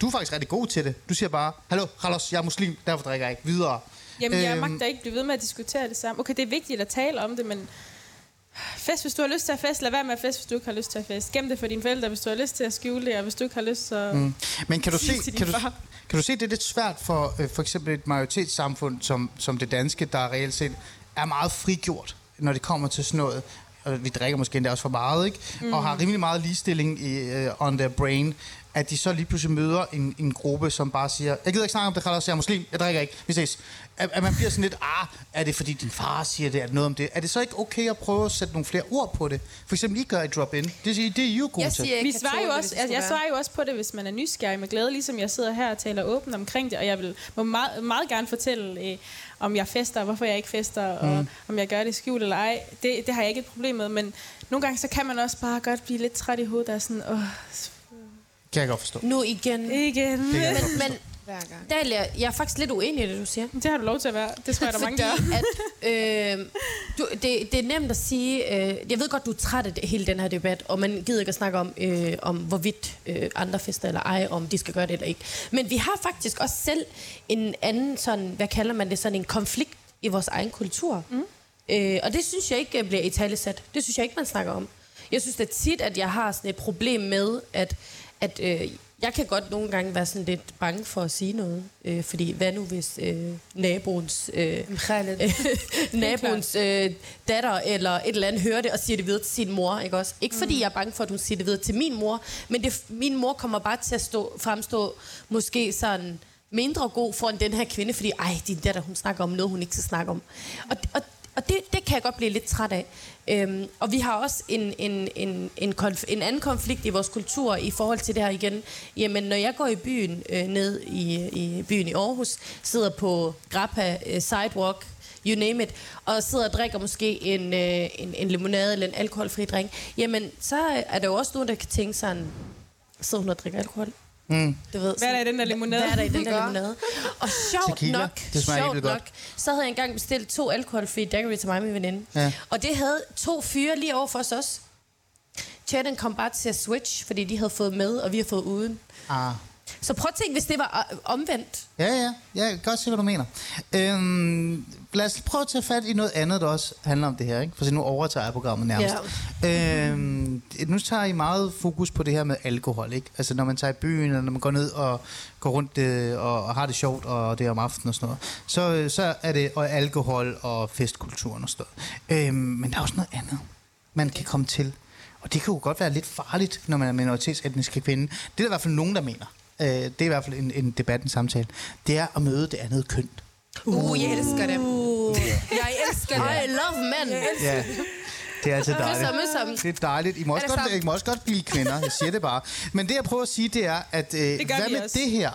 Du er faktisk rigtig god til det. Du siger bare, hallo, Carlos, jeg er muslim, derfor drikker jeg ikke. Videre. Jamen, jeg Øhm, magter ikke blive ved med at diskutere det samme. Okay, det er vigtigt at tale om det, men fest, hvis du har lyst til at fest. Lad være med at fest, hvis du ikke har lyst til at fest. Gem det for dine forældre, hvis du har lyst til at skjule det, og hvis du ikke har lyst, så... Mm. Men kan du, se, kan, du, far. kan du se, det er lidt svært for øh, for eksempel et majoritetssamfund som, som det danske, der reelt set er meget frigjort, når det kommer til sådan noget. Og vi drikker måske endda også for meget, ikke? Mm. Og har rimelig meget ligestilling i, uh, on their brain. At de så lige pludselig møder en, en gruppe, som bare siger, jeg gider ikke snakke om det, Carlos, jeg er muslim, jeg drikker ikke, vi ses. At, at man bliver sådan lidt, ah, er det fordi din far siger det, er det noget om det? Er det så ikke okay at prøve at sætte nogle flere ord på det? For eksempel, I gør et drop-in. Det, det er I jo gode Jeg siger Vi svarer jo også, altså, jeg svarer jo også på det, hvis man er nysgerrig med glæde, ligesom jeg sidder her og taler åbent omkring det, og jeg vil må meget, meget gerne fortælle, øh, om jeg fester, og hvorfor jeg ikke fester, og Mm. om jeg gør det skjult eller ej. Det, det har jeg ikke et problem med, men nogle gange så kan man også bare godt blive lidt træt i hovedet, og sådan, åh, Kan jeg godt forstå. Nu igen. igen. Det kan jeg godt Men, men Hver gang. Dalia, jeg er faktisk lidt uenig i det, du siger. Det har du lov til at være. Det tror jeg, der er mange, der at, øh, du, det, det er nemt at sige, øh, jeg ved godt, du er træt af det, hele den her debat, og man gider ikke at snakke om, øh, om hvorvidt øh, andre fester eller ej, om de skal gøre det eller ikke. Men vi har faktisk også selv en anden sådan, hvad kalder man det, sådan en konflikt i vores egen kultur. Mm. Øh, og det synes jeg ikke bliver i talesat. Det synes jeg ikke, man snakker om. Jeg synes da tit, at jeg har sådan et problem med, at, at øh, jeg kan godt nogle gange være sådan lidt bange for at sige noget. Øh, fordi hvad nu hvis øh, naboens, øh, naboens øh, datter eller et eller andet hører det og siger det videre til sin mor, ikke også? Ikke fordi jeg er bange for, at hun siger det videre til min mor, men det, min mor kommer bare til at stå, fremstå måske sådan mindre god foran den her kvinde, fordi ej, din datter, hun snakker om noget, hun ikke skal snakke om. Og, og, og det, det kan jeg godt blive lidt træt af. Øhm, og vi har også en, en, en, en, konf- en anden konflikt i vores kultur i forhold til det her igen. Jamen, når jeg går i byen, øh, ned i, i byen i Aarhus, sidder på Grappa øh, Sidewalk, you name it, og sidder og drikker måske en, øh, en, en limonade eller en alkoholfri drink, jamen, så er der jo også nogen, der kan tænke sådan, sidder hun og drikker alkohol? Mm. Du ved, Hvad er der i den der limonade? Hvad er der i den der limonade? Og sjovt Tequila. nok, Det sjovt nok, så havde jeg engang bestilt to alkoholfri daiquiri til mig og min veninde. Ja. Og det havde to fyre lige over for os også. Chatten kom bare til at switch, fordi de havde fået med, og vi har fået uden. Ah. Så prøv at tænke, hvis det var øh, omvendt. Ja, ja. Jeg kan godt se, hvad du mener. Øhm, lad os prøve at tage fat i noget andet, der også handler om det her. Ikke? For så nu overtager jeg programmet nærmest. Ja. Øhm, nu tager I meget fokus på det her med alkohol. Ikke? Altså når man tager i byen, eller når man går ned og går rundt øh, og, og har det sjovt, og det er om aftenen og sådan noget. Så, så er det og alkohol og festkulturen og sådan noget. Øhm, men der er også noget andet, man kan komme til. Og det kan jo godt være lidt farligt, når man er minoritetsetniske kvinde. Det er der i hvert fald nogen, der mener. Øh, det er i hvert fald en, en debat, en samtale. Det er at møde det andet køn. Uh, jeg elsker det. Jeg elsker det. I love men. Ja. Det er altid dejligt. Det er dejligt. I må, også det godt? I må også godt blive kvinder, jeg siger det bare. Men det jeg prøver at sige, det er, at øh, Det hvad med også. det her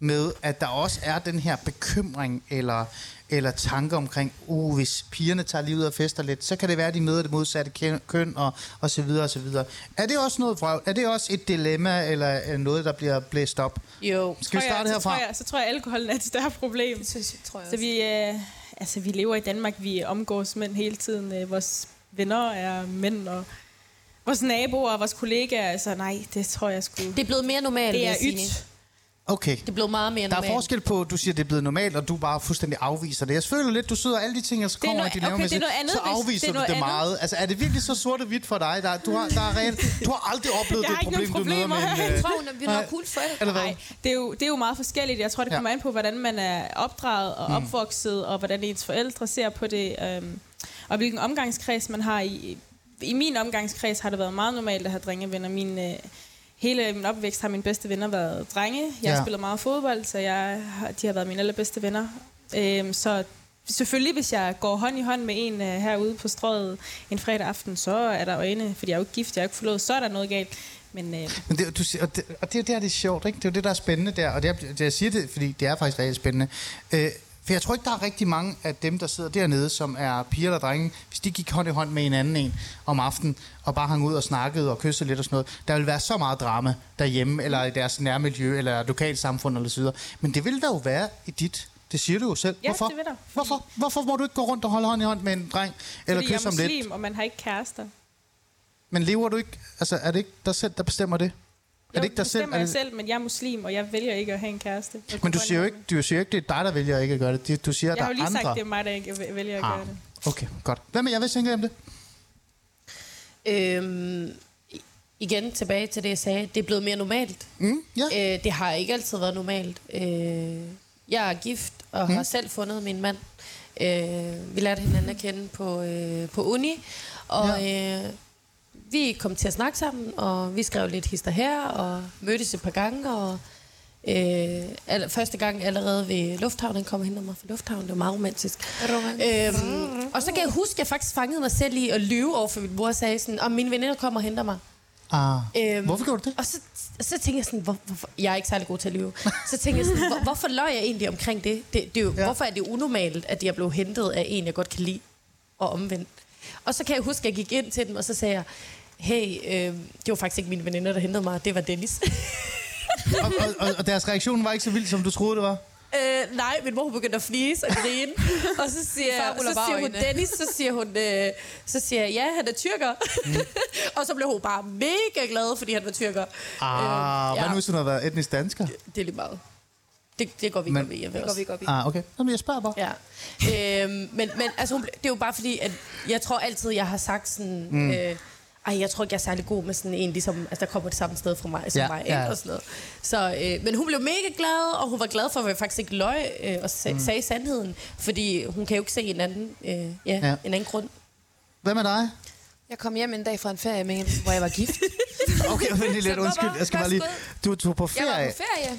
med, at der også er den her bekymring eller, eller tanke omkring, uh, hvis pigerne tager lige ud og fester lidt, så kan det være, at de møder det modsatte køn- og, og så videre og så videre. Er det også noget vrøvl? Er det også et dilemma eller øh, noget, der bliver blæst op? Jo. Skal vi jeg- starte så herfra? Tror jeg, så tror jeg, at alkoholen er et større problem. Det synes jeg, tror jeg Så også. vi, øh, altså, vi lever i Danmark, vi omgås mænd hele tiden. Øh, vores venner er mænd, og vores naboer og vores kollegaer, altså nej, det tror jeg sgu. Det er blevet mere normalt, det er jeg ydt. Okay. Det er blevet meget mere Der er normalt. forskel på, at du siger, det er blevet normalt, og du bare fuldstændig afviser det. Jeg føler lidt, du sidder alle de ting, jeg så er kommer noget- i okay, det er noget andet, så afviser det du det andet. meget. Altså, er det virkelig så sort og hvidt for dig? Der, du, har, der er reelt, du har aldrig oplevet det problem, du møder med en... Jeg Øh, tror, vi noget cool for det. Nej, det er, jo, det er jo meget forskelligt. Jeg tror, det Ja. kommer an på, hvordan man er opdraget og opvokset, og hvordan ens forældre ser på det, øhm, og hvilken omgangskreds man har. I, I min omgangskreds har det været meget normalt at have drengevenner. Min, øh, hele min opvækst har mine bedste venner været drenge. Jeg har Ja. spillet meget fodbold, så jeg, de har været mine allerbedste venner. Øhm, så selvfølgelig, hvis jeg går hånd i hånd med en uh, herude på strøget en fredag aften, så er der øjne, fordi jeg er jo ikke gift, jeg er jo ikke forlovet, så er der noget galt. Men uh, Men det, du, og, det, og det er jo der, det er sjovt, ikke? Det er jo det, der er spændende der. Og det, er, det jeg siger det, fordi det er faktisk rigtig spændende. Øh, for jeg tror ikke, der er rigtig mange af dem, der sidder dernede, som er piger eller drenge, hvis de gik hånd i hånd med en anden en om aftenen, og bare hang ud og snakkede og kyssede lidt og sådan noget. Der vil være så meget drama derhjemme, eller i deres nærmiljø, eller lokalsamfund, eller så videre. Men det vil der jo være i dit. Det siger du jo selv. Ja, Hvorfor? det vil der. Hvorfor? Hvorfor må du ikke gå rundt og holde hånd i hånd med en dreng, eller fordi jeg kysse er om lidt? muslim, og man har ikke kærester. Men lever du ikke... Altså, er det ikke dig selv, der bestemmer det? Jo, er det ikke dig selv? Er jeg det, selv, men jeg er muslim, og jeg vælger ikke at have en kæreste. Men du siger jo ikke, du siger jo ikke, det er dig, der vælger ikke at gøre det. Det- Du siger, Jeg der har jo lige andre. sagt, det er mig, der ikke væ- vælger at Ah, gøre det. Okay, godt. Hvad med jeg vil tænke om det? Øhm, igen tilbage til det, jeg sagde. Det er blevet mere normalt. Mm, ja. Øh, det har ikke altid været normalt. Øh, jeg er gift og mm. har selv fundet min mand. Øh, vi lærte hinanden at kende på, øh, på uni, og øh, vi kom til at snakke sammen, og vi skrev lidt hister her, og mødtes et par gange, og øh, aller, første gang allerede ved lufthavnen, kom hentede mig fra lufthavnen, det var meget romantisk. Øhm, og så kan jeg huske, at jeg faktisk fangede mig selv i at lyve over for min mor og sagde sådan, om mine veninder kommer og henter mig. Ah. Øhm, Hvorfor gjorde du det? Og så, så tænkte jeg sådan, hvor, hvorfor, jeg er ikke særlig god til at lyve. Så tænkte jeg sådan, hvor, hvorfor løg jeg egentlig omkring det? det, det er jo, ja. Hvorfor er det unormalt, at jeg blev hentet af en, jeg godt kan lide, og omvendt? Og så kan jeg huske, at jeg gik ind til dem, og så sagde jeg, hey, øh, det var faktisk ikke mine veninder, der hentede mig, det var Dennis. og, og, og, og deres reaktion var ikke så vild, som du troede, det var? Øh, nej, min mor hun begyndte at flise og grine. og så siger, Far så siger hun. Dennis, så siger hun, øh, så siger jeg, ja, han er tyrker. Mm. og så blev hun bare mega glad, fordi han var tyrker. Ah, Øh, hvad nu, hvis hun havde været etnisk dansker? Det er lige meget. Det, det går vi Men- godt ved Det går vi godt i. Ah, okay. Jamen, jeg spørger bare. Ja. øhm, men men altså, hun, ble- det er jo bare fordi, at jeg tror altid, jeg har sagt sådan... Mm. Øh, ej, jeg tror ikke, jeg er særlig god med sådan en, ligesom, altså, der kommer det samme sted fra mig som Ja, mig, ja. Og sådan noget. Så, øh, men hun blev mega glad, og hun var glad for, at jeg faktisk ikke løg øh, og sag, mm. sagde sandheden. Fordi hun kan jo ikke se en anden, øh, ja, Ja. en anden grund. Hvad med dig? Jeg kom hjem en dag fra en ferie, med en, hvor jeg var gift. Okay, vent lige lidt. Undskyld. Jeg skal bare lige... Du tog på Jeg var ferie. på ferie.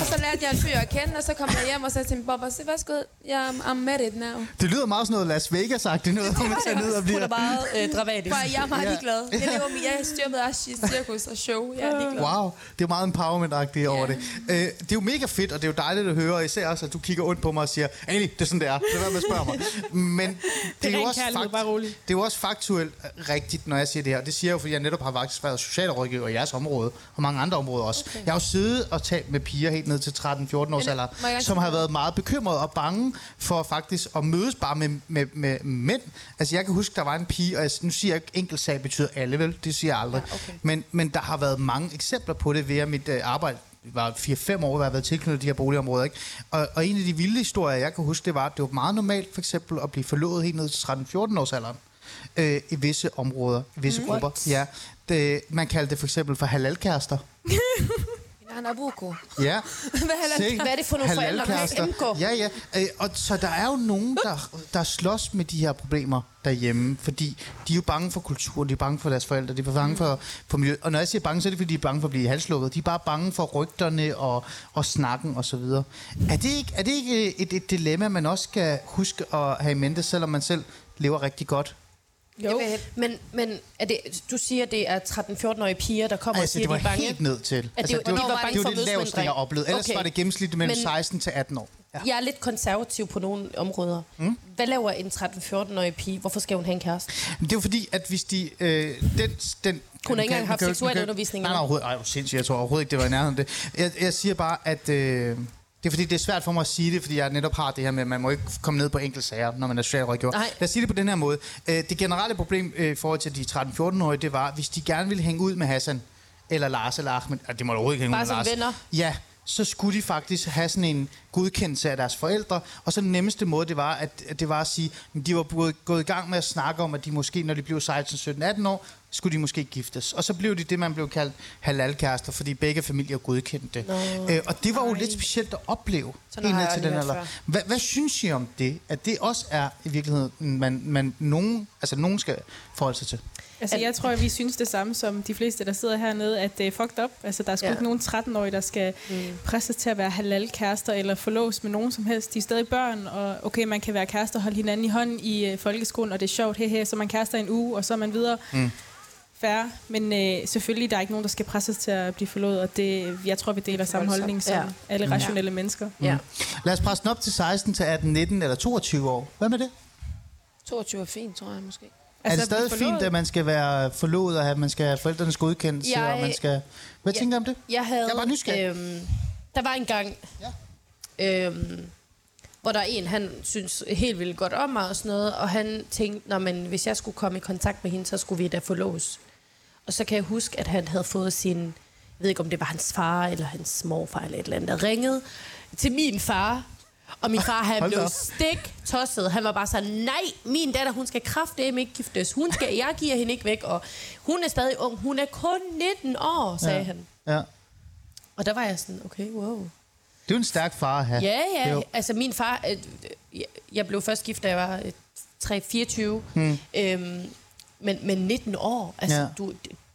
Og så lærte jeg en fyr at kende, og så kom jeg hjem og sagde til min Bob, se, værsgo, jeg I'm, I'm married now. Det lyder meget sådan noget Las Vegas-agtigt noget, hvor man tager ned og Hun er bliver... meget øh, dramatisk. For jeg er meget Ja. ligeglad. Jeg lever med, jeg styrer med Ashi, cirkus og show. Jeg er ligeglad. Wow, det er meget empowerment-agtigt over det. Øh, det er jo mega fedt, og det er jo dejligt at høre, og især også, at du kigger ondt på mig og siger, Ali, det er sådan, det er. Det er med at spørge mig. Men det, er jo også kærlighed, bare rolig. det er jo også faktuelt rigtigt, når jeg siger det her. Det siger jeg jo, fordi jeg netop har faktisk været socialrådgiver i jeres område, og mange andre områder også. Okay. Jeg har jo siddet og talt med piger helt ned til 13-14 års alder, som har været meget bekymrede og bange for faktisk at mødes bare med, med, med mænd. Altså jeg kan huske, der var en pige, og jeg, nu siger jeg ikke enkelt sag betyder alle vel, det siger jeg aldrig. Ja, okay. Men, men der har været mange eksempler på det ved at mit øh, arbejde var 4-5 år, hvor jeg har været tilknyttet de her boligområder. Ikke? Og, og en af de vilde historier, jeg kan huske, det var, at det var meget normalt for eksempel at blive forlovet helt ned til 13-14 års alderen. Øh, I visse områder, i visse mm. grupper. Ja, det, man kaldte det for eksempel for halalkærester. Han er buko. Ja. Se, Hvad er det for nogle forældre, der halalkærester. kan indgå? Ja, ja. Øh, og så der er jo nogen, der, der slås med de her problemer derhjemme, fordi de er jo bange for kulturen, de er bange for deres forældre, de er bange for, for miljøet. Og når jeg siger bange, så er det fordi, de er bange for at blive halslukket. De er bare bange for rygterne og, og snakken og så videre. Er det ikke, er det ikke et, et dilemma, man også skal huske at have i mente, selvom man selv lever rigtig godt? Jo, men, men er det, du siger, det er 13-14-årige piger, der kommer Altså, og siger, det var de er bange. helt ned til. At det, altså, de var bange det, for var det laveste, jeg oplevede. Ellers Okay. var det gennemsnitligt mellem Men- 16 til 18 år. Ja. Jeg er lidt konservativ på nogle områder. Mm. Hvad laver en 13-14-årig pige? Hvorfor skal hun have en kæreste? Det er jo fordi, at hvis de... Øh, den, den, Hun har ikke engang haft seksuel undervisning Nej, nej, overhovedet. Ej, sindssygt. Jeg tror overhovedet ikke, det var i nærheden af det. Jeg, jeg siger bare, at... Øh, det er fordi, det er svært for mig at sige det, fordi jeg netop har det her med, at man må ikke komme ned på enkelte sager, når man er socialrådgiver. Nej. Lad os sige det på den her måde. Øh, det generelle problem øh, i forhold til de 13-14-årige, det var, hvis de gerne ville hænge ud med Hassan, eller Lars eller Ahmed, ah, det må du overhovedet ikke hænge Bare ud med Lars. venner? Ja, så skulle de faktisk have sådan en godkendelse af deres forældre. Og så den nemmeste måde, det var, at, at det var at sige, at de var gået, gået i gang med at snakke om, at de måske, når de blev 16, 17, 18 år, skulle de måske giftes. Og så blev de det, man blev kaldt halalkærester, fordi begge familier godkendte det. Øh, og det var jo lidt specielt at opleve. Jeg til den alder. Hvad, hvad synes I om det? At det også er i virkeligheden, man, man nogen, altså nogen skal forholde sig til? Altså, At- jeg tror, at vi synes det samme som de fleste, der sidder hernede, at det er fucked up. Altså, der er sgu Ja. ikke nogen 13-årige, der skal mm. presses til at være halal-kærester eller forlås med nogen som helst. De er stadig børn, og okay, man kan være kærester og holde hinanden i hånden i øh, folkeskolen, og det er sjovt, he, he, så man kærester en uge, og så er man videre. Mm. Færre. Men øh, selvfølgelig, der er ikke nogen, der skal presses til at blive forlået, og det, jeg tror, vi deler samme holdning som Ja. alle rationelle ja. mennesker. Ja. Lad os presse den op til 16, til 18, 19 eller 22 år. Hvad med det? 22 er fint, tror jeg måske. Altså, er det blive stadig fint, at man skal være forlovet, og at man skal have forældrenes godkendelse, Jeg- og man skal... Hvad Ja. tænker I om det? Jeg havde... Jeg bare nysgerrig. Øhm, der var en gang, ja. øhm, hvor der er en, han synes helt vildt godt om mig og sådan noget, og han tænkte, når man, hvis jeg skulle komme i kontakt med hende, så skulle vi da få lås. Og så kan jeg huske, at han havde fået sin, jeg ved ikke om det var hans far eller hans morfar eller et eller andet, der ringede til min far. Og min far, han Hold blev stik tosset. Han var bare sådan, nej, min datter, hun skal kraftedeme ikke giftes. Hun skal, jeg giver hende ikke væk, og hun er stadig ung. Hun er kun 19 år, sagde Ja. han. Ja. Og der var jeg sådan, okay, wow. Det er en stærk far at have. Ja, ja. Jo. Altså min far, øh, jeg- blev først gift, da jeg var øh, 3-24. Hmm. Øhm, men, men 19 år, altså Ja. du,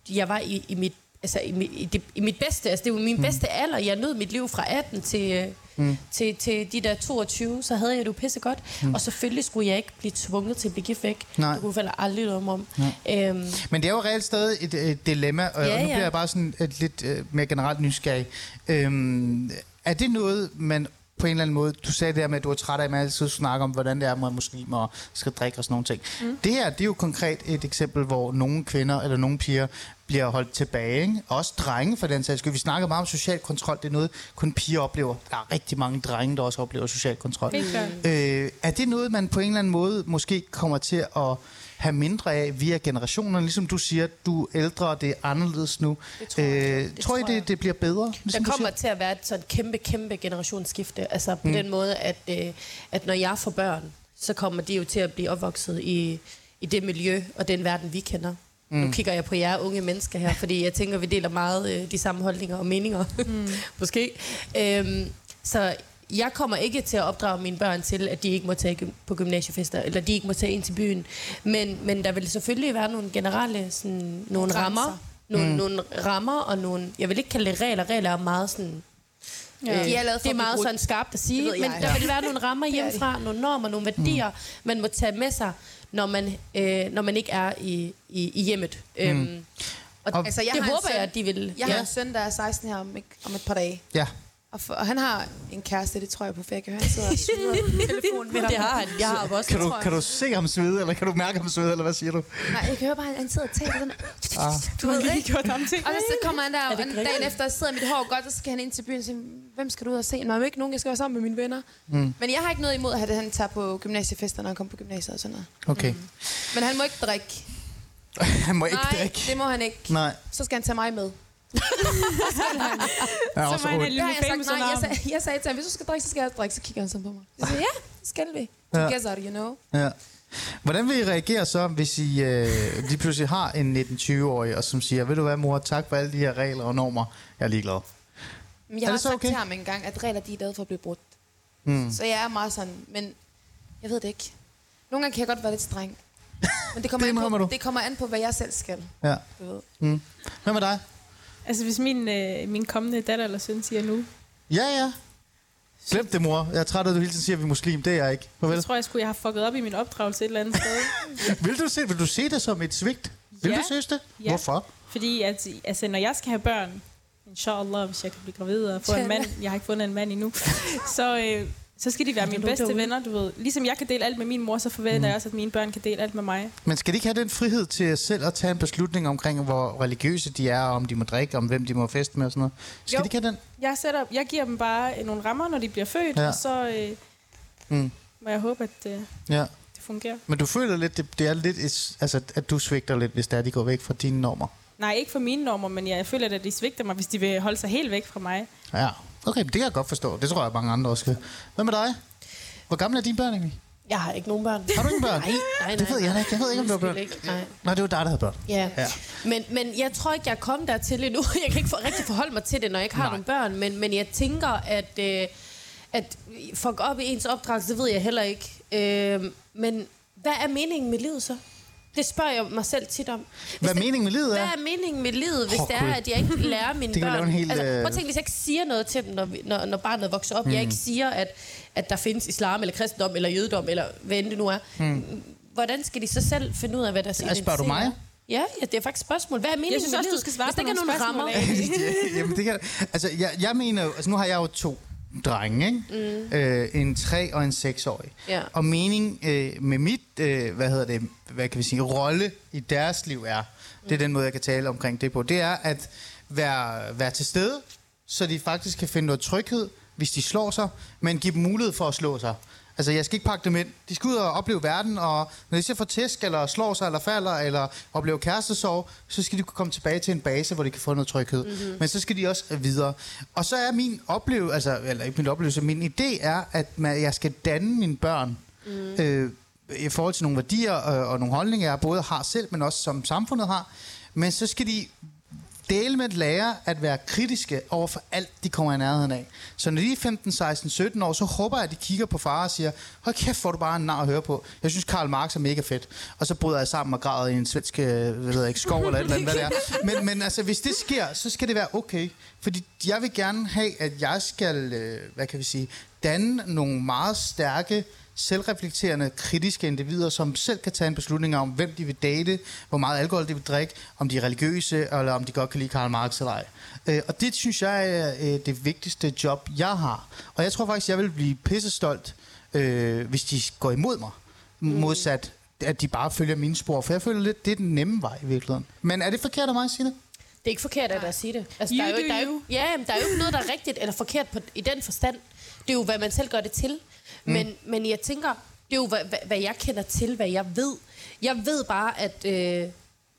jeg var i, i mit Altså i, mit- i, det, i mit bedste, altså det var min mm. bedste alder. Jeg nød mit liv fra 18 til, mm. til, til de der 22, så havde jeg det jo pisse godt. Mm. Og selvfølgelig skulle jeg ikke blive tvunget til at blive gift væk. Nej. Det kunne falde aldrig om om. Øhm, Men det er jo reelt stadig et, et dilemma, og, Ja, og nu ja. bliver jeg bare sådan et lidt øh, mere generelt nysgerrig. Øhm, er det noget, man på en eller anden måde, du sagde det her med, at du er træt af, at man altid snakker om, hvordan det er med muslimer og skal drikke og sådan nogle ting. Mm. Det her, det er jo konkret et eksempel, hvor nogle kvinder eller nogle piger bliver holdt tilbage. Ikke? Også drenge for den sags skyld. Vi snakker meget om social kontrol. Det er noget, kun piger oplever. Der er rigtig mange drenge, der også oplever social kontrol. Klart. Øh, er det noget, man på en eller anden måde måske kommer til at have mindre af via generationerne? Ligesom du siger, du er ældre, og det er anderledes nu. Det tror jeg. Øh, Det tror I, tror det, det bliver bedre? Der Ligesom du kommer til at være et sådan kæmpe, kæmpe generationsskifte. Altså på mm. den måde, at, øh, at når jeg får børn, så kommer de jo til at blive opvokset i, i det miljø og den verden, vi kender. Mm. Nu kigger jeg på jer unge mennesker her, fordi jeg tænker, vi deler meget øh, de samme holdninger og meninger. Mm. Måske. Øhm, så jeg kommer ikke til at opdrage mine børn til, at de ikke må tage på gymnasiefester, eller de ikke må tage ind til byen. Men, men der vil selvfølgelig være nogle generelle sådan, nogle grænser. rammer, nogle, mm. nogle rammer og nogle, jeg vil ikke kalde det regler, regler er meget sådan, Ja. øh, De er lavet det er meget sådan skarpt at sige, men der vil være nogle rammer er hjemmefra, nogle normer, nogle værdier, man må tage med sig, når man, øh, når man ikke er i, i, i hjemmet. Mm. Øhm, og Og- Altså, jeg det håber søn- jeg, at de vil. Jeg har en søn, der er 16 her om, ikke, om et par dage. Ja. Og, for, og han har en kæreste, det tror jeg på, for jeg kan høre, han sidder og telefonen med ham. det har han. Jeg har også. Kan du, tror jeg. kan du se ham svede, eller kan du mærke ham svede, eller hvad siger du? Nej, jeg kan høre bare, at han sidder og taler sådan. Ah. Du ved ikke? gjort ham til. Og så kommer han der, og dagen efter sidder mit hår godt, og så skal han ind til byen og sige, hvem skal du ud og se? Nå, jeg er ikke nogen, jeg skal være sammen med mine venner. Mm. Men jeg har ikke noget imod, at han tager på gymnasiefester, når han kommer på gymnasiet og sådan noget. Okay. Men han må ikke drikke. Han må ikke Nej, drikke. det må han ikke. Nej. Så skal han tage mig med. Jeg er Så også må han har lille jeg sagt famous nej. Jeg sagde, jeg sagde til ham, hvis du skal drikke, så skal jeg også drikke. Så kigger han sådan på mig. Jeg siger, ja, det skal vi. Ja. Together, you know. Ja. Hvordan vil I reagere så, hvis I øh, lige pludselig har en 19-20-årig, og som siger, ved du hvad mor, tak for alle de her regler og normer, jeg er ligeglad. Men Er jeg har det så sagt okay? til ham engang, at regler de er lavet for at blive brudt. Mm. Så jeg er meget sådan, men jeg ved det ikke. Nogle gange kan jeg godt være lidt streng. Men det kommer, Det an på, du. det kommer an på, hvad jeg selv skal. Ja. Du ved. Mm. Hvad med dig? Altså, hvis min, øh, min kommende datter eller søn siger nu, Ja, ja. Glem det, mor. Jeg er træt af, at du hele tiden siger, at vi er muslim. Det er jeg ikke. Farvel. så tror jeg, skulle jeg have fucket op i min opdragelse et eller andet sted. Vil du se, vil du se det som et svigt? Vil Ja. du synes det? Ja. Hvorfor? Fordi at, altså, når jeg skal have børn, inshallah, hvis jeg kan blive gravid og få en mand, jeg har ikke fundet en mand endnu, så, øh, så skal de være mine bedste venner, du ved. Ligesom jeg kan dele alt med min mor, så forventer Mm. jeg også, at mine børn kan dele alt med mig. Men skal de ikke have den frihed til selv at tage en beslutning omkring, hvor religiøse de er, og om de må drikke, om hvem de må feste med og sådan noget? Skal Jo. de ikke have den? Jeg, sætter, jeg giver dem bare øh, nogle rammer, når de bliver født, Ja. og så øh, Mm. må jeg håbe, at øh, Ja. det fungerer. Men du føler lidt, det, det er lidt, altså, at du svigter lidt, hvis det er, de går væk fra dine normer. Nej, ikke for mine normer, men jeg føler, at de svigter mig, hvis de vil holde sig helt væk fra mig. Ja, okay, det kan jeg godt forstå. Det tror jeg, mange andre også skal. Hvad med dig? Hvor gamle er dine børn egentlig? Jeg har ikke nogen børn. Har du ingen børn? Nej, nej, nej. Det ved jeg ikke. Jeg ved ikke, om du har børn. Ikke, Nej. Nej, det var dig, der havde børn. Ja. Ja. Men, men jeg tror ikke, jeg er kommet dertil endnu. Jeg kan ikke for, rigtig forholde mig til det, når jeg ikke har Nej. nogle børn. Men, men jeg tænker, at, øh, at fuck op i ens opdragelse, det ved jeg heller ikke. Øh, men hvad er meningen med livet så? Det spørger jeg mig selv tit om. Hvis Hvad det- meningen med livet Hvad er? er meningen med livet, hvis Åh, det er, at jeg ikke lærer mine Det børn? lave en hel, altså, øh, prøv at tænke, hvis jeg ikke siger noget til dem, når, vi, når, når barnet vokser op. Mm. Jeg ikke siger, at, at der findes islam, eller kristendom, eller jødedom, eller hvad end det nu er. Mm. Hvordan skal de så selv finde ud af, hvad der skal spørger du mig? Ja, ja, det er faktisk et spørgsmål. Hvad er meningen Jeg synes med også, livet? du skal svare Hvis der på ikke er nogle nogen spørgsmål, rammer. Jamen, det kan, altså, jeg, jeg mener altså nu har jeg jo to drenge, ikke? Mm. Øh, en tre og en seksårig. Ja. Og mening øh, med mit, øh, hvad hedder det, hvad kan vi sige, rolle i deres liv er, det er den måde, jeg kan tale omkring det på, det er at være, være til stede, så de faktisk kan finde noget tryghed, hvis de slår sig, men give dem mulighed for at slå sig. Altså, jeg skal ikke pakke dem ind. De skal ud og opleve verden, og når de så får tæsk, eller slår sig, eller falder, eller oplever kærestesorg, så skal de kunne komme tilbage til en base, hvor de kan få noget tryghed. Mm-hmm. Men så skal de også videre. Og så er min oplevelse, altså, eller ikke min oplevelse, min idé er, at man, jeg skal danne mine børn, mm. øh, i forhold til nogle værdier øh, og nogle holdninger, jeg både har selv, men også som samfundet har. Men så skal de dele med at lære at være kritiske over for alt, de kommer i nærheden af. Så når de er 15, 16, 17 år, så håber jeg, at de kigger på far og siger, hold kæft, får du bare en nar at høre på. Jeg synes, Karl Marx er mega fedt. Og så bryder jeg sammen og græder i en svensk øh, hvad ved jeg ikke, skov eller et eller andet, hvad det er. Men, men altså, hvis det sker, så skal det være okay. Fordi jeg vil gerne have, at jeg skal, øh, hvad kan vi sige, danne nogle meget stærke selvreflekterende, kritiske individer, som selv kan tage en beslutning om, hvem de vil date, hvor meget alkohol de vil drikke, om de er religiøse, eller om de godt kan lide Karl Marx eller ej. Øh, og det synes jeg er øh, det vigtigste job, jeg har. Og jeg tror faktisk, jeg vil blive pissestolt, øh, hvis de går imod mig. Modsat, at de bare følger mine spor. For jeg føler lidt, det er den nemme vej i virkeligheden. Men er det forkert af mig at sige det? Det er ikke forkert at, at sige det. Altså, You der, er jo, do der, er jo, you. ja, der er jo ikke noget, der er rigtigt eller forkert på, i den forstand. Det er jo, hvad man selv gør det til. Men, men jeg tænker, det er jo, hvad, hvad, hvad jeg kender til, hvad jeg ved. Jeg ved bare, at... Øh,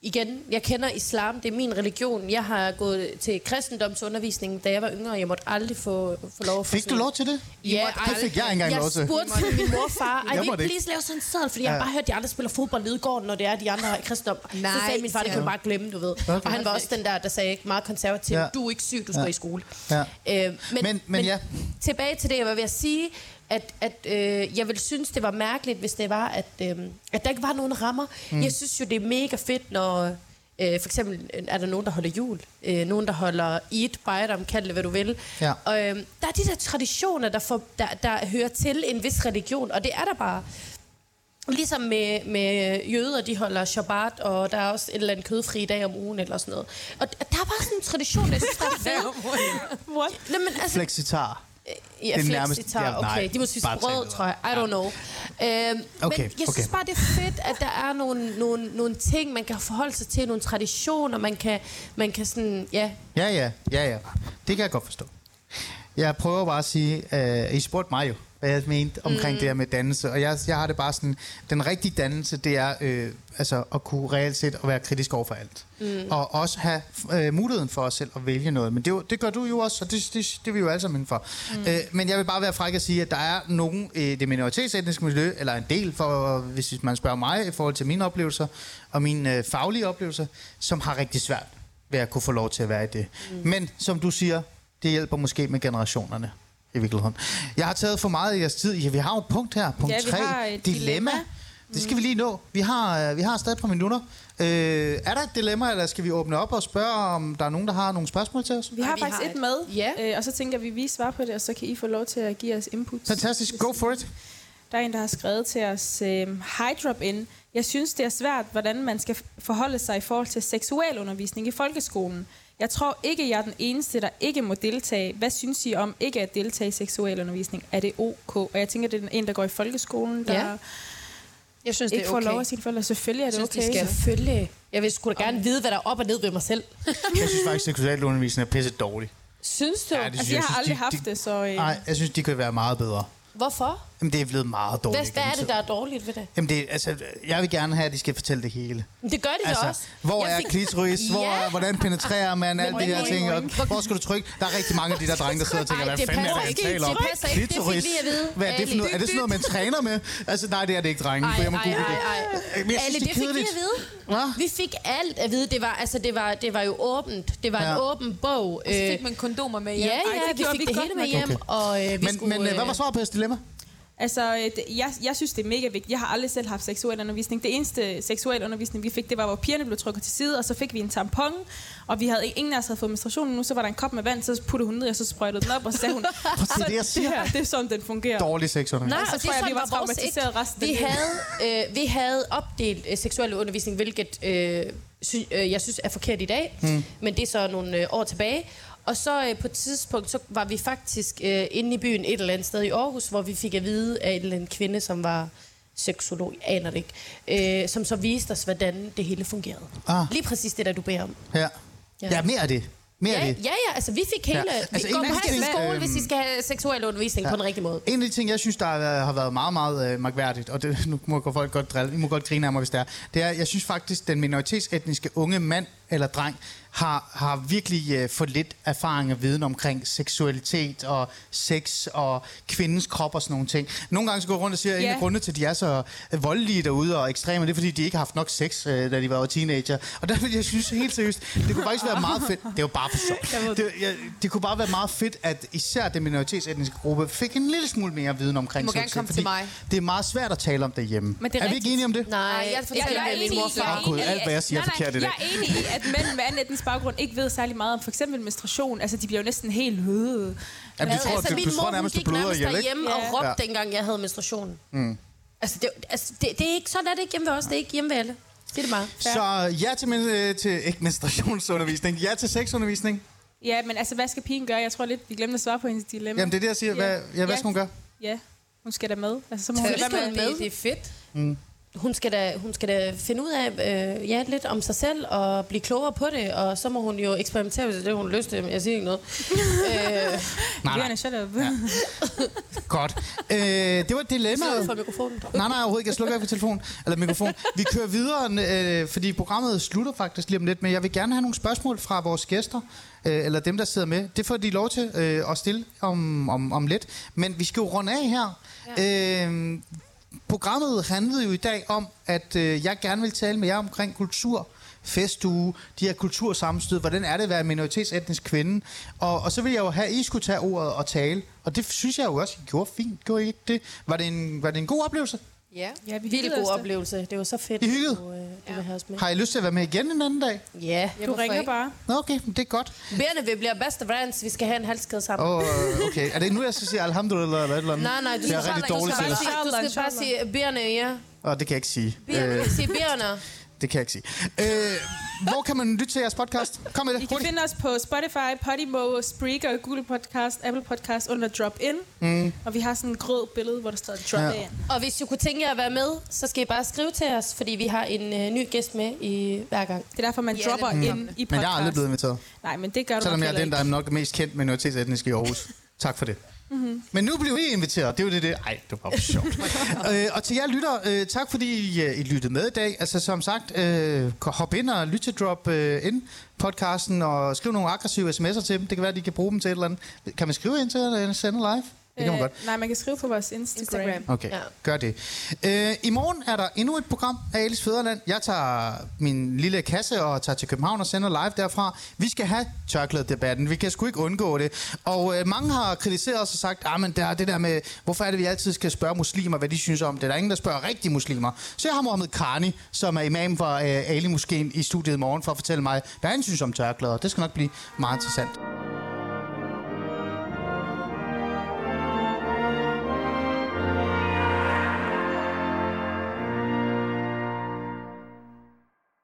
igen, jeg kender islam, det er min religion. Jeg har gået til kristendomsundervisning, da jeg var yngre, og jeg måtte aldrig få, få lov at få Fik du lov til det? Ja, det fik jeg ikke engang jeg lov til. spurgte min mor og far, ej, Jeg vi måtte ikke please lave sådan en seddel, fordi jeg har Ja. bare hørt, at de andre spiller fodbold nede i gården, når det er, de andre har kristendom. Nej, så sagde min far, det kan du siger bare glemme, du ved. Okay. Og han var også den der, der sagde meget konservativ, Ja. du er ikke syg, du skal Ja. i skole. Ja. Øh, Men- men ja. tilbage til det, jeg var ved at sige, at, at øh, jeg ville synes, det var mærkeligt, hvis det var, at, øh, at der ikke var nogen rammer. Mm. Jeg synes jo, det er mega fedt, når... Øh, for eksempel øh, er der nogen, der holder jul. Øh, nogen, der holder Eid, Bajdam, kald det, hvad du vil. Ja. Og, øh, der er de der traditioner, der, får, der, der hører til en vis religion, og det er der bare. Ligesom med, med jøder, de holder Shabbat, og der er også et eller andet kødfri dag om ugen, eller sådan noget. Og der er bare sådan en tradition, jeg synes, der er fed. What? Nå, men altså, Flexitar. Ja, Det er nærmest- flexitar, ja, nej, okay. De må brød, tag tror jeg. I don't know. Øhm, Okay, men jeg okay. synes bare, det er fedt, at der er nogle, nogle, nogle ting, man kan forholde sig til, nogle traditioner, man kan, man kan sådan, ja, Ja, ja, ja, ja. Det kan jeg godt forstå. Jeg prøver bare at sige, uh, I spurgte mig jo, hvad jeg mente omkring mm. det her med dannelse, og jeg, jeg har det bare sådan, den rigtige dannelse, det er øh, altså at kunne reelt set at være kritisk over for alt. Mm. Og også have øh, muligheden for os selv at vælge noget. Men det, det gør du jo også, og det, det, det er vi jo alle sammen for. Mm. Øh, men jeg vil bare være fræk at sige, at der er nogen i det minoritetsetniske miljø, eller en del, for, hvis man spørger mig i forhold til mine oplevelser, og mine øh, faglige oplevelser, som har rigtig svært ved at kunne få lov til at være i det. Mm. Men som du siger, det hjælper måske med generationerne i virkeligheden. Jeg har taget for meget i jeres tid. Ja, vi har jo et punkt her. Punkt Ja, vi 3. har et dilemma. dilemma. Det skal vi lige nå. Vi har, øh, vi har stadig et par minutter. Øh, er der et dilemma, eller skal vi åbne op og spørge, om der er nogen, der har nogle spørgsmål til os? Vi har vi faktisk har et et. med, Ja. øh, og så tænker vi, vi svarer på det, og så kan I få lov til at give os input. Fantastisk. Go for it. Der er en, der har skrevet til os, øh, Hi drop in. Jeg synes, det er svært, hvordan man skal forholde sig i forhold til seksuel undervisning i folkeskolen. Jeg tror ikke, jeg er den eneste, der ikke må deltage. Hvad synes I om ikke at deltage i seksuel undervisning? Er det ok? Og jeg tænker, det er en, der går i folkeskolen, der Ja. Jeg synes, det ikke er får okay. lov af sine forældre. Selvfølgelig er jeg det synes, okay. de skal følge. Jeg vil sgu da gerne vide, hvad der er op og ned ved mig selv. Jeg synes faktisk, at seksualundervisning er pisse dårlig. Synes du? Ja, det Altså, jeg har synes, aldrig de- haft de- det, så... Øh, Nej, jeg synes, de kan være meget bedre. Hvorfor? Jamen, det er blevet meget Hvad, dårligt. hvad er gennem det, der er dårligt ved det? Jamen, det, altså, jeg vil gerne have, at de skal fortælle det hele. Men Det gør de altså, også. hvor Jeg er fik- klitoris? Hvor Ja. er, hvordan penetrerer man alle de her ting? Og, hvor skal du trykke? Der er rigtig mange af de der drenge, der sidder og tænker, Ej, hvad det fanden er passer det, ikke. han taler om? Det passer ikke. Det fik Klitoris? vi at vide. Hvad er det for noget? Er det sådan noget, man træner med? Altså, nej, det er det ikke, drenge. Ej, google ej, det. ej, Men jeg synes, Alle, det det er fik vi at vide. Hvad? Vi fik alt at vide. Det var, altså, det var, det var jo åbent. Det var Ja. en åben bog. Og så fik man kondomer med Ja, hjem. ja, det vi fik vi det hele med hjem. Og, øh, vi Men, skulle, men øh, hvad var svaret på jeres dilemma? Altså, øh, det- jeg, jeg synes, det er mega vigtigt. Jeg har aldrig selv haft seksuel undervisning. Det eneste seksuel undervisning, vi fik, det var, hvor pigerne blev trukket til side, og så fik vi en tampon, og vi havde ingen af os havde fået menstruation nu, så var der en kop med vand, så puttede hun ned, og så sprøjtede den op, og så sagde hun, det, jeg så siger. det, her, det er sådan, den fungerer. Dårlig sexundervisning. Nej, så og tror det er jeg, vi var var traumatiseret resten af vi havde, øh, vi havde opdelt øh, seksuel undervisning, hvilket øh, sy, øh, jeg synes er forkert i dag. Mm. Men det er så nogle øh, år tilbage. Og så øh, på et tidspunkt, så var vi faktisk øh, inde i byen et eller andet sted i Aarhus, hvor vi fik at vide af en eller anden kvinde, som var seksolog, jeg aner det ikke, øh, som så viste os, hvordan det hele fungerede. Ah. Lige præcis det, der du beder om. Ja. Ja. ja, mere af det. Mere Ja, af ja, det. ja, altså vi fik hele... Ja. Ja. Altså, vi går på halv skole, øhm, hvis vi skal have seksuel undervisning ja. på den rigtige måde. En af de ting, jeg synes, der har har været meget, meget øh, magværdigt, og det, nu må folk godt drille, I må godt grine af mig, hvis det er, det er, jeg synes faktisk, den minoritetsetniske unge mand eller dreng har, har virkelig øh, for lidt erfaring og viden omkring seksualitet og sex og kvindens krop og sådan nogle ting. Nogle gange så går jeg rundt og siger, at en af grundene til, at de er så voldelige derude og ekstreme, det er, fordi de ikke har haft nok sex, øh, da de var teenager. Og der vil jeg synes helt seriøst, det kunne faktisk være meget fedt. Det er jo bare for sjovt. Det, jeg, det kunne bare være meget fedt, at især den minoritetsetniske gruppe fik en lille smule mere viden omkring Du må gerne sex, komme til mig. Det er meget svært at tale om derhjemme. Men det er er vi ikke enige om det? Nej, jeg Jeg, jeg, er enig i, jeg, er enig i, alt, hvad jeg siger er forkert i dag. Jeg er enig i, at mænd med anden etnisk baggrund ikke ved særlig meget om for eksempel menstruation. Altså, de bliver jo næsten helt høde. Jamen, tror, altså, min mor, hun gik nærmest derhjemme og Ja. råbte, Ja. dengang jeg havde menstruation. Mm. Altså, det, altså det, det, er ikke sådan, er det ikke hjemme ved os. Det er ikke hjemme ved alle. Det er det bare. Så ja til, men, øh, til ikke menstruationsundervisning, ja til sexundervisning. Ja, men altså, hvad skal pigen gøre? Jeg tror lidt, vi glemte at svare på hendes dilemma. Jamen, det er det, jeg siger. Hvad, ja, hvad skal hun gøre? Ja, hun skal da med. Altså, så må hun lade skal være hun med. med. Det, det er fedt. Mm. Hun skal, da, hun skal da finde ud af øh, ja, lidt om sig selv og blive klogere på det, og så må hun jo eksperimentere, hvis det er, hun lyst til. Jeg siger ikke noget. øh, Nej, nej, shut up. Ja. godt. Øh, det var dilemmaet. for mikrofonen. Nej, nej, overhovedet ikke. Jeg slukker ikke for telefonen. Eller mikrofon. Vi kører videre, øh, fordi programmet slutter faktisk lige om lidt, men jeg vil gerne have nogle spørgsmål fra vores gæster, øh, eller dem, der sidder med. Det får de lov til øh, at stille om, om, om lidt. Men vi skal jo runde af her. Ja. Øh, programmet handlede jo i dag om, at øh, jeg gerne vil tale med jer omkring kultur, festuge, de her kultursammenstød, hvordan er det at være minoritetsetnisk kvinde? Og, og så vil jeg jo have, at I skulle tage ordet og tale. Og det synes jeg jo også, I gjorde fint. Gjorde I ikke det? Var det en, var det en god oplevelse? Ja. Ja, vi Vildt god oplevelse. Det var så fedt. I hyggede? Du, øh, du vil have os med. Har I lyst til at være med igen en anden dag? Ja. Du ringer bare. Nå, okay, det er godt. Berne, vi bliver best of friends. Vi skal have en halskede sammen. Oh, okay. Er det nu, jeg skal sige alhamdulillah eller et eller andet? Nej, nej, du Det er skal, bare, du dårligt skal bare det. sige, du skal bare sige berne, ja. Og det kan jeg ikke sige. Berne, Øh, sige berne. Det kan jeg ikke sige. Øh, hvor kan man lytte til jeres podcast? Kom med I det. kan Hurtigt. finde os på Spotify, Podimo, Spreaker, Google Podcast, Apple Podcast under Drop In. Mm. Og vi har sådan et grød billede, hvor der står Drop Ja. In. Og hvis du kunne tænke jer at være med, så skal I bare skrive til os, fordi vi har en øh, ny gæst med i hver gang. Det er derfor, man Ja, dropper er ind i podcast. Men jeg er aldrig blevet inviteret. Nej, men det gør du Selvom jeg er den, der er nok mest kendt minoritetsetnisk i Aarhus. Tak for det. Mm-hmm. Men nu bliver I inviteret. Det er jo det, det. Ej, det var sjovt. øh, og til jer lytter, øh, tak fordi I, øh, I lyttede med i dag. Altså som sagt, øh, hop ind og lyt til Drop øh, ind podcasten og skriv nogle aggressive sms'er til dem. Det kan være, at de kan bruge dem til et eller andet. Kan man skrive ind til at sende live? Det kan man godt. Øh, nej, man kan skrive på vores Instagram. Instagram. Okay, Ja. gør det. Øh, I morgen er der endnu et program af Alice Fæderland. Jeg tager min lille kasse og tager til København og sender live derfra. Vi skal have tørklædedebatten. Vi kan sgu ikke undgå det. Og øh, mange har kritiseret os og sagt, at men der er det der med, hvorfor er det, vi altid skal spørge muslimer, hvad de synes om det. Der er ingen, der spørger rigtige muslimer. Så jeg har Mohammed Karni, som er imam for øh, Ali Moskeen i studiet i morgen, for at fortælle mig, hvad han synes om tørklæder. Det skal nok blive meget interessant.